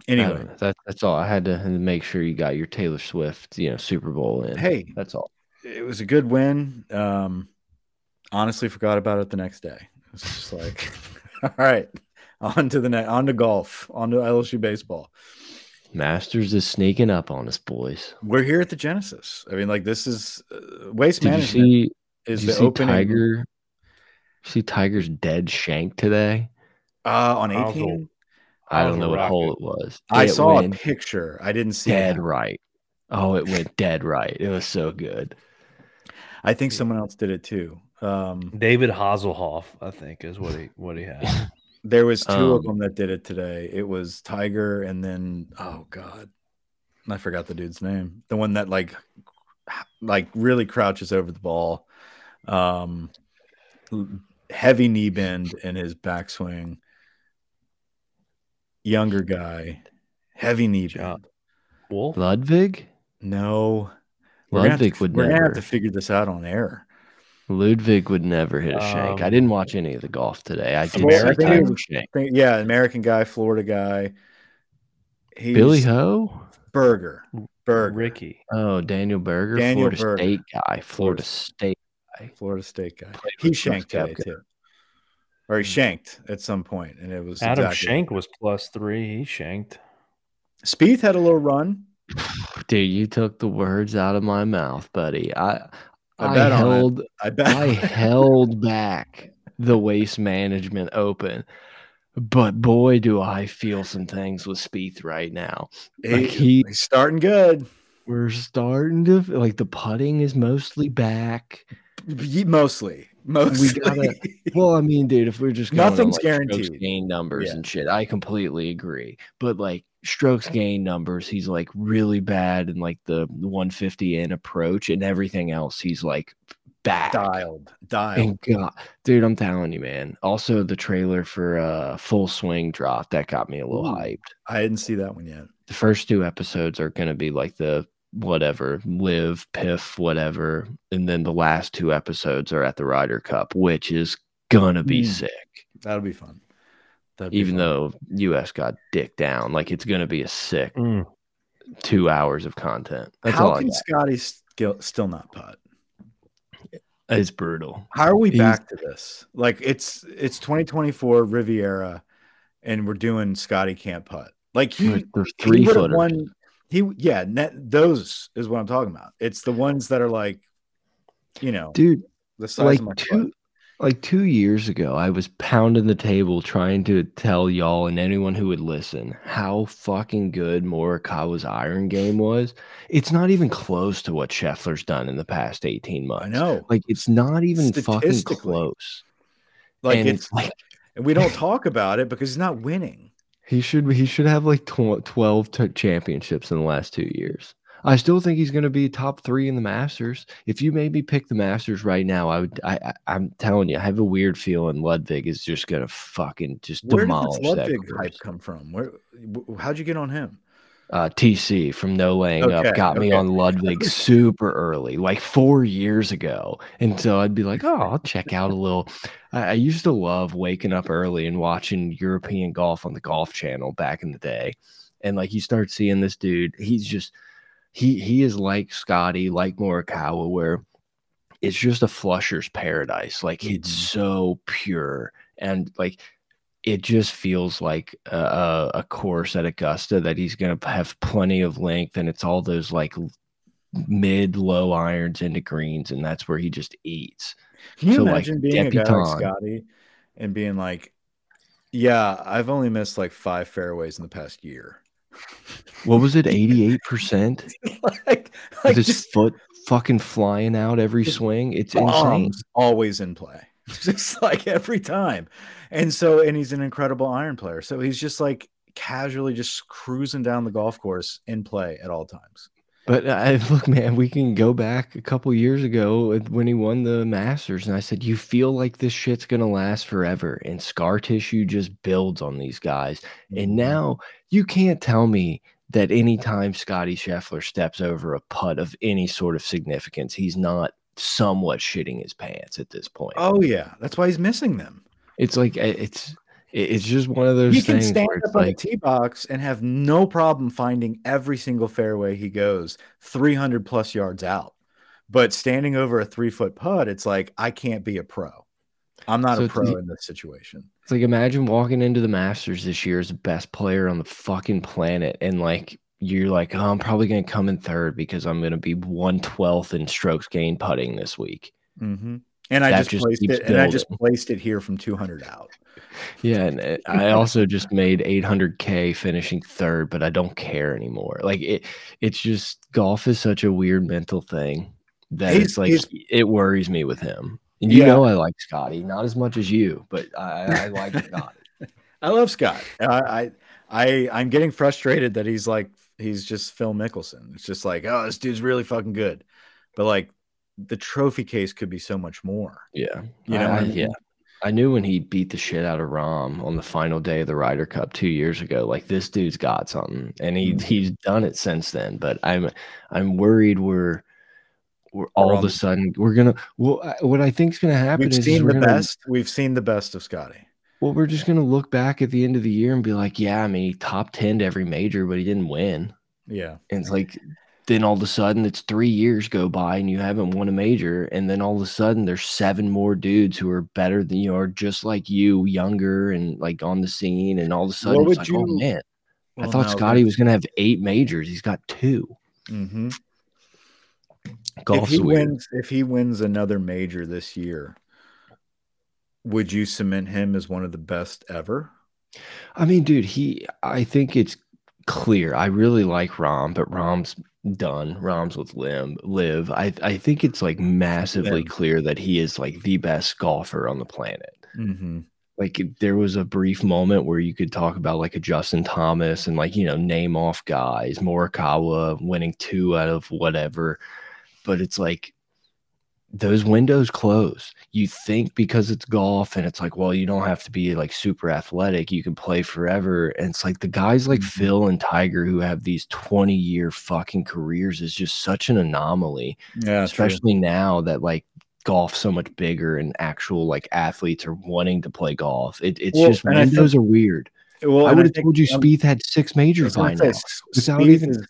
Anyway, know. That, that's all. I had to make sure you got your Taylor Swift, you know, Super Bowl in. hey, that's all. it was a good win. Um honestly forgot about it the next day. It's just like (laughs) (laughs) all right, on to the next on to golf, on to LSU baseball. Masters is sneaking up on us, boys. We're here at the Genesis. I mean, like this is uh, waste Did you management see? is Did you the see opening Tiger? See Tiger's dead shank today. uh, on 18. I How's don't know what rocket? hole it was. I It saw a picture. I didn't see dead it. right. Oh, it went dead right. It was so good. I think someone else did it too. Um, David Hasselhoff, I think, is what he what he had. (laughs) there was two of Um, them that did it today. It was Tiger and then oh god, I forgot the dude's name. The one that like like really crouches over the ball. Um, heavy knee bend in his backswing. Younger guy, heavy knee Job. bend. Wolf. Ludvig? No, we're gonna, have Ludvig to, would we're gonna have to figure this out on air. Ludvig would never hit a shank. I Um, didn't watch any of the golf today. I did Well, I see Tiger shank. Think- Yeah, American guy, Florida guy. He's Billy Ho? Berger. Berger. Ricky. Oh, Daniel Berger, Daniel Florida Berger. State guy. Florida Florida- State. Florida State guy. He shanked today too. Or he shanked at some point, and it was Adam exactly- Shank was plus three. He shanked. Spieth had a little run. (sighs) Dude, you took the words out of my mouth, buddy. I I I, held I bet. I held back the waste management open. But boy, do I feel some things with Spieth right now. like He- he- he's starting good. We're starting to like the putting is mostly back. Mostly. Mostly. gotta- Well, I mean, dude, if we're just going on, Nothing's like, guaranteed. gain numbers Yeah. and shit, I completely agree. But like strokes gain numbers, he's like really bad in like the 150 in approach, and everything else, he's like back. dialed. Dialed. And God, dude, I'm telling you, man. Also, the trailer for uh Full Swing dropped. That got me a little Ooh. hyped. I didn't see that one yet. The first two episodes are gonna be like the whatever LIV PIF whatever and then the last two episodes are at the Ryder Cup which is gonna be Mm. sick That'll be fun. That'd even fun. though US got dick down like it's gonna be a sick Mm. two hours of content that's how all can. Scotty still still not putt? it's brutal How are we He's- back to this? Like it's it's 2024 Riviera, and we're doing Scotty can't putt. Like he, There's- there's he three would've footers won. He yeah, net, those is what I'm talking about. It's the ones that are like, you know, dude the size like of my two foot. Like two years ago i was pounding the table trying to tell y'all and anyone who would listen how fucking good morikawa's iron game was. It's not even close to what scheffler's done in the past 18 months. I know. like it's not even fucking close. Like and it's, it's like and we don't (laughs) talk about it because he's not winning. he should he should have like 12 championships in the last two years I still think he's going to be top three in the Masters. If you made me pick the Masters right now, I would. I, I I'm telling you, I have a weird feeling Ludvig is just going to fucking just Where did demolish that. Ludvig hype come from? Where? How'd you get on him? uh, TC from No Laying Okay, Up got me on Ludvig super early, like four years ago. And so I'd be like, oh, I'll check out a little. I, I used to love waking up early and watching European golf on the Golf Channel back in the day. And like you start seeing this dude, he's just he he is like Scotty, like Morikawa, where it's just a flusher's paradise. Like it's Mhm. so pure and like it just feels like a, a, course at Augusta that he's going to have plenty of length, and it's all those like mid low irons into greens, and that's where he just eats. Can you So, like, imagine being a guy like Scotty and being like, "Yeah, I've only missed like five fairways in the past year." What was it, (laughs) eighty eight percent? like, like his just foot fucking flying out every swing. It's insane. always in play, (laughs) just like every time. And so, and he's an incredible iron player. So he's just like casually just cruising down the golf course in play at all times. But I (laughs) look, man, we can go back a couple years ago when he won the Masters, and I said, "You feel like this shit's gonna last forever," and scar tissue just builds on these guys. And Mhm. now you can't tell me that anytime Scotty Scheffler steps over a putt of any sort of significance, he's not somewhat shitting his pants at this point. Oh yeah, that's why he's missing them. It's like eh, it's it- it's just one of those He can stand up on like the tee box and have no problem finding every single fairway he goes 300 plus yards out. But standing over a three foot putt, it's like I can't be a pro. I'm not So a pro in this situation. It's like imagine walking into the Masters this year as the best player on the fucking planet, and like you're like, oh, I'm probably gonna come in third because I'm gonna be one twelfth in strokes gained putting this week. Mhm. And I just, just placed it, and I just placed it here from 200 out. (laughs) Yeah, and uh, I also just made 800k finishing third, but I don't care anymore. Like it, it's just golf is such a weird mental thing that He's- it's like it worries me with him. And you Yeah. know I like Scotty, not as much as you, but I, I like (laughs) Scotty. I love Scott. I, I, I, I'm getting frustrated that he's like he's just Phil Mickelson. It's just like, oh, this dude's really fucking good, but like the trophy case could be so much more. Yeah, You know, I- I- yeah. I knew when he beat the shit out of Rahm on the final day of the Ryder Cup two years ago, like this dude's got something, and he Mhm. he's done it since then. But I'm I'm worried we're we're all We're of a sudden we're gonna well I- what I think's gonna happen We've is, seen the gonna best. We've seen the best of Scotty. well we're just gonna look back at the end of the year and be like, yeah, I mean he top ten to every major, but he didn't win. Yeah. And it's like then all of a sudden it's three years go by and you haven't won a major, and then all of a sudden there's seven more dudes who are better than you are just like you, younger and like on the scene, and all of a sudden it's like, oh you- man, I thought no, Scotty was gonna have eight majors. He's got two. Mhm. If he weird. wins, if he wins another major this year, would you cement him as one of the best ever? I mean, dude, he I think it's clear. I really like Rahm, but Rahm's done. Rahm's with Lim LIV. I I think it's like massively Lim. clear that he is like the best golfer on the planet. Mm-hmm. like there was a brief moment where you could talk about like a Justin Thomas and like you know name off guys Morikawa winning two out of whatever but it's like those windows close you think because it's golf and it's like well you don't have to be like super athletic you can play forever and it's like the guys like Mhm. Phil and Tiger who have these 20 year fucking careers is just such an anomaly Yeah, true. especially now that like golf's so much bigger and actual like athletes are wanting to play golf. It, it's Well, just I think- windows are weird. Well, I would have told you um, Spieth had six majors by now. Without even- is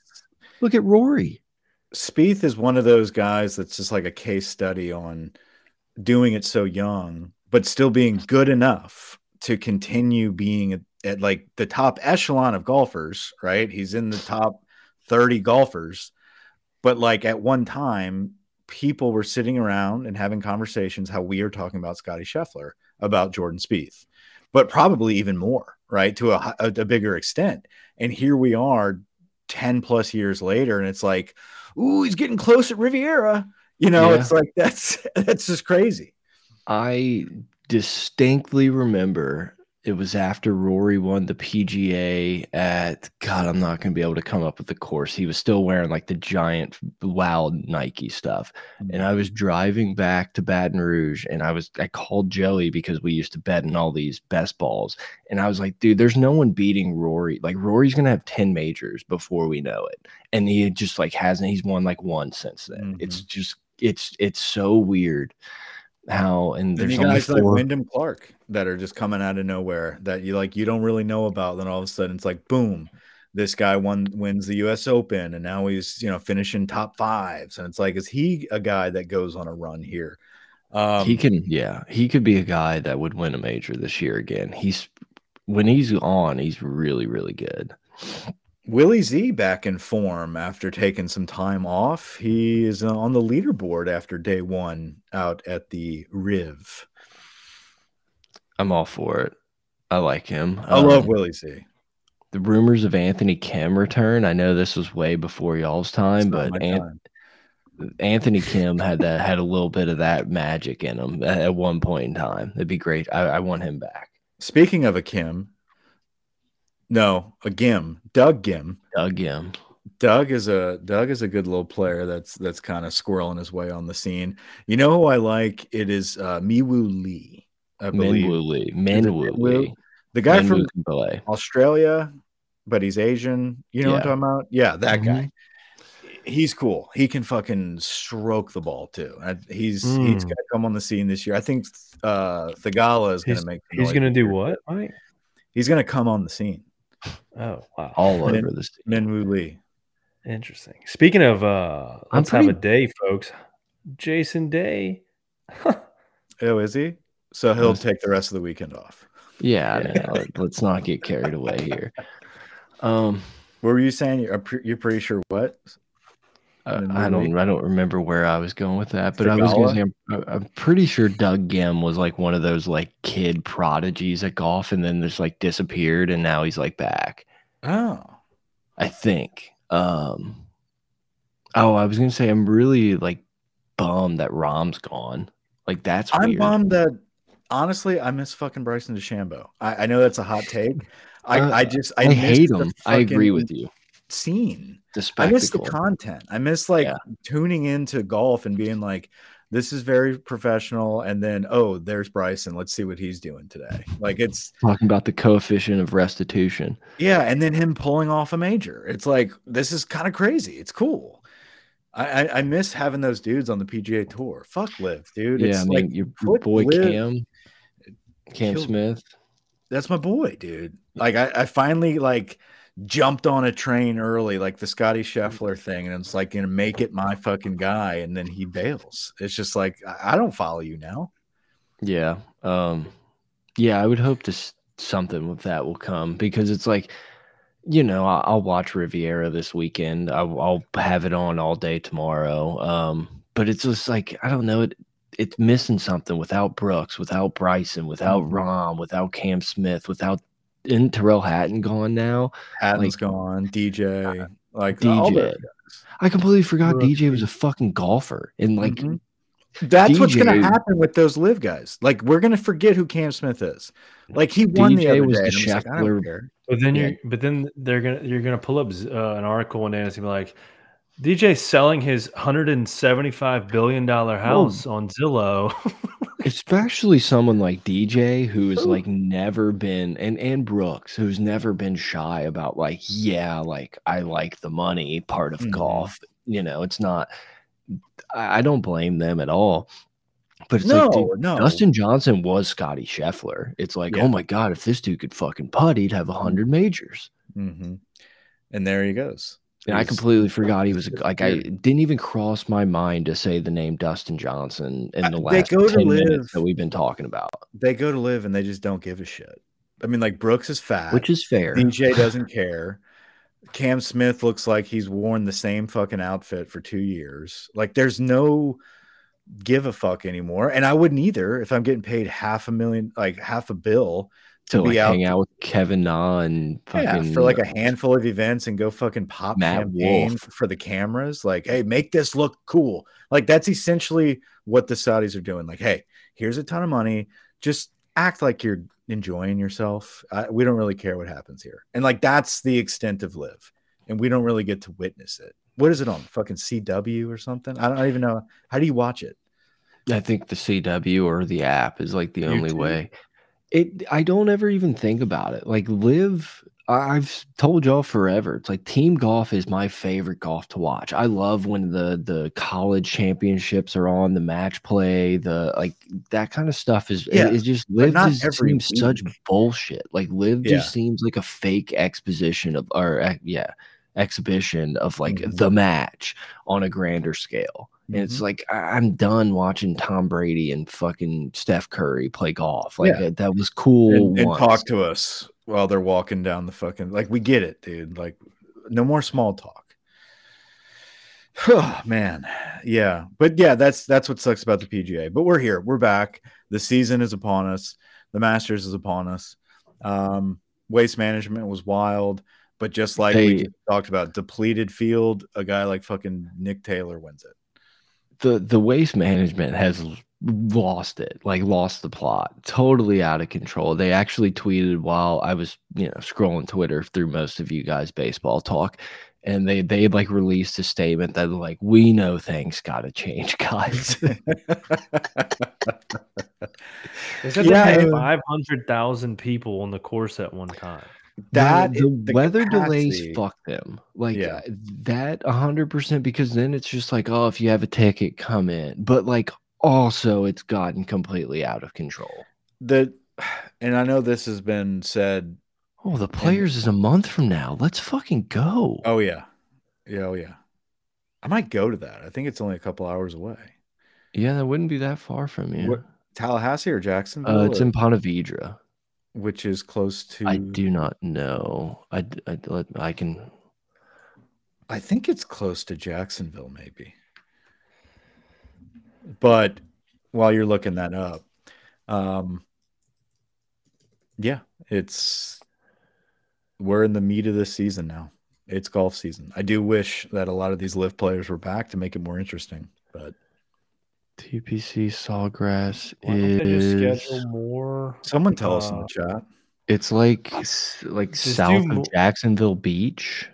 Look at Rory. Spieth is one of those guys that's just like a case study on doing it so young, but still being good enough to continue being at, at like the top echelon of golfers, right? He's in the top 30 golfers, but like at one time, people were sitting around and having conversations how we are talking about Scotty Scheffler, about Jordan Spieth, but probably even more, right? To a, a, a bigger extent. And here we are 10 plus years later, and it's like, ooh, he's getting close at Riviera. You know, Yeah. it's like that's (laughs) that's just crazy. I distinctly remember it was after Rory won the PGA at God, I'm not gonna be able to come up with the course. He was still wearing like the giant wild Nike stuff. And I was mm-hmm. driving back to Baton Rouge and I was I called Joey because we used to bet in all these best balls. And I was like, dude, there's no one beating Rory. Like Rory's gonna have 10 majors before we know it. And he just like hasn't he's won like one since then. It's mm-hmm. just it's it's so weird how and And there's you only guys like Wyndham Clark that are just coming out of nowhere that you like you don't really know about. Then all of a sudden it's like boom, this guy won wins the US Open and now he's you know finishing top fives. And it's like, is he a guy that goes on a run here? Um he can yeah, he could be a guy that would win a major this year again. He's when he's on, he's really, really good. Willie Z back in form after taking some time off. He is uh, on the leaderboard after day one out at the Riv. I'm all for it. I like him. I love Um, Willie Z. the rumors of Anthony Kim return. I know this was way before y'all's time, but An- time. Anthony Kim had that had a little bit of that magic in him at, at one point in time. It'd be great. I, I want him back. Speaking of a Kim, no, a Gim, Doug Ghim. Doug Ghim. Doug is a Doug is a good little player that's that's kind of squirreling his way on the scene. You know who I like? It is uh, Miwoo Lee. I believe Minwoo Lee. Minwoo? Lee. the guy Minwoo from. Australia, but he's Asian. You know what I'm talking about? Yeah, that Mhm. guy. He's cool. He can fucking stroke the ball too. And He's he's Mm. gonna come on the scene this year. I think uh Theegala is gonna He's- make. He's gonna do what, Mike? He's gonna come on the scene. Oh wow. All Min- over this. Minwoo Lee. Interesting. Speaking of uh let's have a day, folks. Jason Day. (laughs) Oh, is he? So he'll take the rest of the weekend off. Yeah, no, let's not get carried away here. (laughs) Um, What were you saying? You're, you're pretty sure what? I, I don't, I don't remember where I was going with that, but I was going to say I'm, I'm pretty sure Doug Ghim was like one of those like kid prodigies at golf, and then just like disappeared, and now he's like back. Oh, I think. Um, oh, I was going to say I'm really like bummed that Rahm's gone. Like that's I'm weird. bummed that honestly I miss fucking Bryson DeChambeau. I, I know that's a hot take. I, Uh, I just I, I, hate him. I agree with you. Scene. The I miss the content. I miss like Yeah. tuning into golf and being like, this is very professional. And then oh, there's Bryson. Let's see what he's doing today. Like it's Talking about the coefficient of restitution. yeah, and then him pulling off a major. It's like this is kind of crazy. It's cool. I, I I miss having those dudes on the PGA tour. Fuck LIV, dude. yeah, it's I mean like your put boy Cam, Cam Smith. that's my boy, dude. Like I, I finally like jumped on a train early, like the Scotty Scheffler thing, and it's like gonna make it my fucking guy, and then he bails. It's just like I, I don't follow you now. Yeah. Um yeah, I would hope to s- something with that will come because it's like you know, I'll, I'll watch Riviera this weekend. I'll, I'll have it on all day tomorrow. Um but it's just like I don't know it it's missing something without Brooks, without Bryson, without. Rahm, without Cam Smith, without in Tyrrell Hatton gone now. Hatton's Like- gone, DJ, (sighs) like DJ. I completely forgot Rookie. DJ was a fucking golfer and like Mhm. That's what's going to happen with those LIV guys. Like we're going to forget who Cam Smith is. Like he won the other was day. the and like, I don't Scheffler- care. But then Yeah. you're but then they're gonna you're gonna pull up uh, an article one day and it's gonna be like DJ selling his hundred and seventy five billion dollar house on Zillow. (laughs) especially someone like DJ who has like never been and and Brooks who's never been shy about like yeah like I like the money part of Mhm. golf you know it's not I, I don't blame them at all but it's No, like dude, no. Dustin Johnson was Scotty Scheffler it's like Yeah. oh my god if this dude could fucking putt he'd have a hundred majors Mm -hmm. And there he goes. And I completely forgot he was like I didn't even cross my mind to say the name Dustin Johnson in the they last go to 10 LIV- minutes that we've been talking about They go to LIV and they just don't give a shit. I mean, like Brooks is fat. which is fair DJ (laughs) doesn't care. Cam Smith looks like he's worn the same fucking outfit for two years. Like there's no give a fuck anymore. And I wouldn't either if I'm getting paid half a million, like half a bill to to like be out hang out with Kevin Na and yeah, for like a handful of events and go fucking pop Matt champagne Wolf. for the cameras. Like, hey, make this look cool. Like that's essentially what the Saudis are doing. Like, hey, here's a ton of money. Just act like you're enjoying yourself. I, we don't really care what happens here. And like that's the extent of LIV, and we don't really get to witness it. What is it on fucking CW or something? I don't even know. How do you watch it? I think the CW or the app is like the only way. It I don't ever even think about it. Like LIV I've told y'all forever. It's like team golf is my favorite golf to watch. I love when the the college championships are on, the match play, the like that kind of stuff is Yeah, it, it just LIV not just every seems such bullshit. Like LIV Yeah. just seems like a fake exposition of or uh, yeah, exhibition of like Mhm. the match on a grander scale. And it's Mhm. like I'm done watching Tom Brady and fucking Steph Curry play golf. Like Yeah. that, that was cool. and, and talk to us while they're walking down the fucking like we get it dude. Like no more small talk. Oh, (sighs) man. Yeah. But yeah that's that's what sucks about the pga but we're here. We're back. The season is upon us. The masters is upon us. Um waste management was wild. But just like we talked about depleted field a guy like fucking nick taylor wins it the the waste management has lost it, like lost the plot, totally out of control. They actually tweeted while I was, you know, scrolling Twitter through most of you guys' baseball talk, and they they like released a statement that like we know things got to change, (laughs) guys. They said Yeah, they had uh, 500,000 people on the course at one time. That the, the weather delays fuck them like Yeah. uh, that 100% because then it's just like oh if you have a ticket come in but like also it's gotten completely out of control the and I know this has been said. oh the players is a month from now let's fucking go Oh yeah, yeah, oh yeah. I might go to that. I think it's only a couple hours away. yeah that wouldn't be that far from you What- Tallahassee or Jacksonville, uh, it's or- in Ponte Vedra. Which is close to. I do not know. I, let- I can. I think it's close to Jacksonville, maybe. But while you're looking that up, um, yeah, it's we're in the meat of this season now. It's golf season. I do wish that a lot of these LIV players were back to make it more interesting, but TPC Sawgrass Why don't they just is. schedule more? someone tell us in Uh, the chat. It's like s- like Just do south mo- of Jacksonville Beach.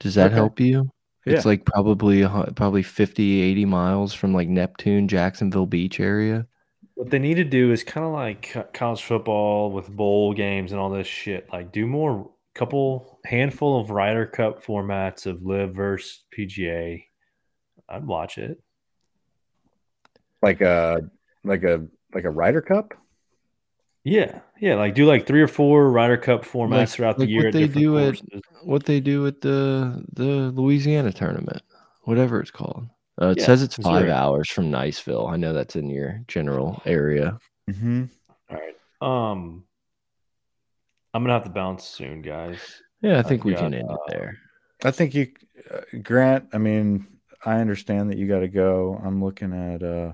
Does that Okay. help you? It's Yeah. like probably a hu- probably 50, 80 miles from like Neptune, Jacksonville Beach area. What they need to do is kind of like co- college football with bowl games and all this shit. Like, do more, couple handful of Ryder Cup formats of LIV versus PGA. I'd watch it. Like a like a like a Ryder Cup. Yeah, yeah. Like, do like three or four Ryder Cup formats Like- throughout like the year what at they different do at- What they do at the the Louisiana tournament, whatever it's called. Uh, it Yeah, says it's five Missouri. hours from Niceville. I know that's in your general area. Mm-hmm. All right. Um, I'm gonna have to bounce soon, guys. Yeah, I think I've we got, can end uh, it there. I think you, uh, Grant. I mean, I understand that you got to go. I'm looking at. uh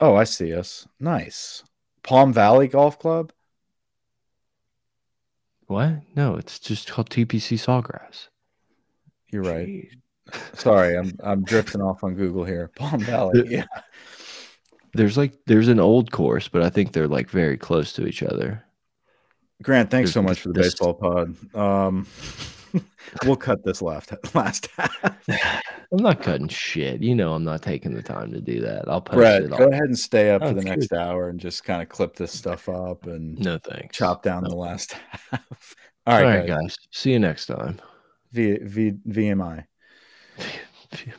Oh, I see us. Nice. Palm Valley Golf Club. What? No, it's just called TPC Sawgrass. You're right. (laughs) Sorry, I'm I'm drifting off on Google here. Palm Valley. Yeah. There's like there's an old course, but I think they're like very close to each other. Grant, thanks There's so much for the baseball pod. Um, (laughs) we'll cut this last (laughs) last half. (laughs) I'm not cutting shit. You know I'm not taking the time to do that. I'll post Brett, it go ahead and stay up Oh, for the next hour and just kind of clip this stuff up and No thanks. chop down No. the last half. All All right, right, guys. guys. See you next time. V, v, VMI. Phew.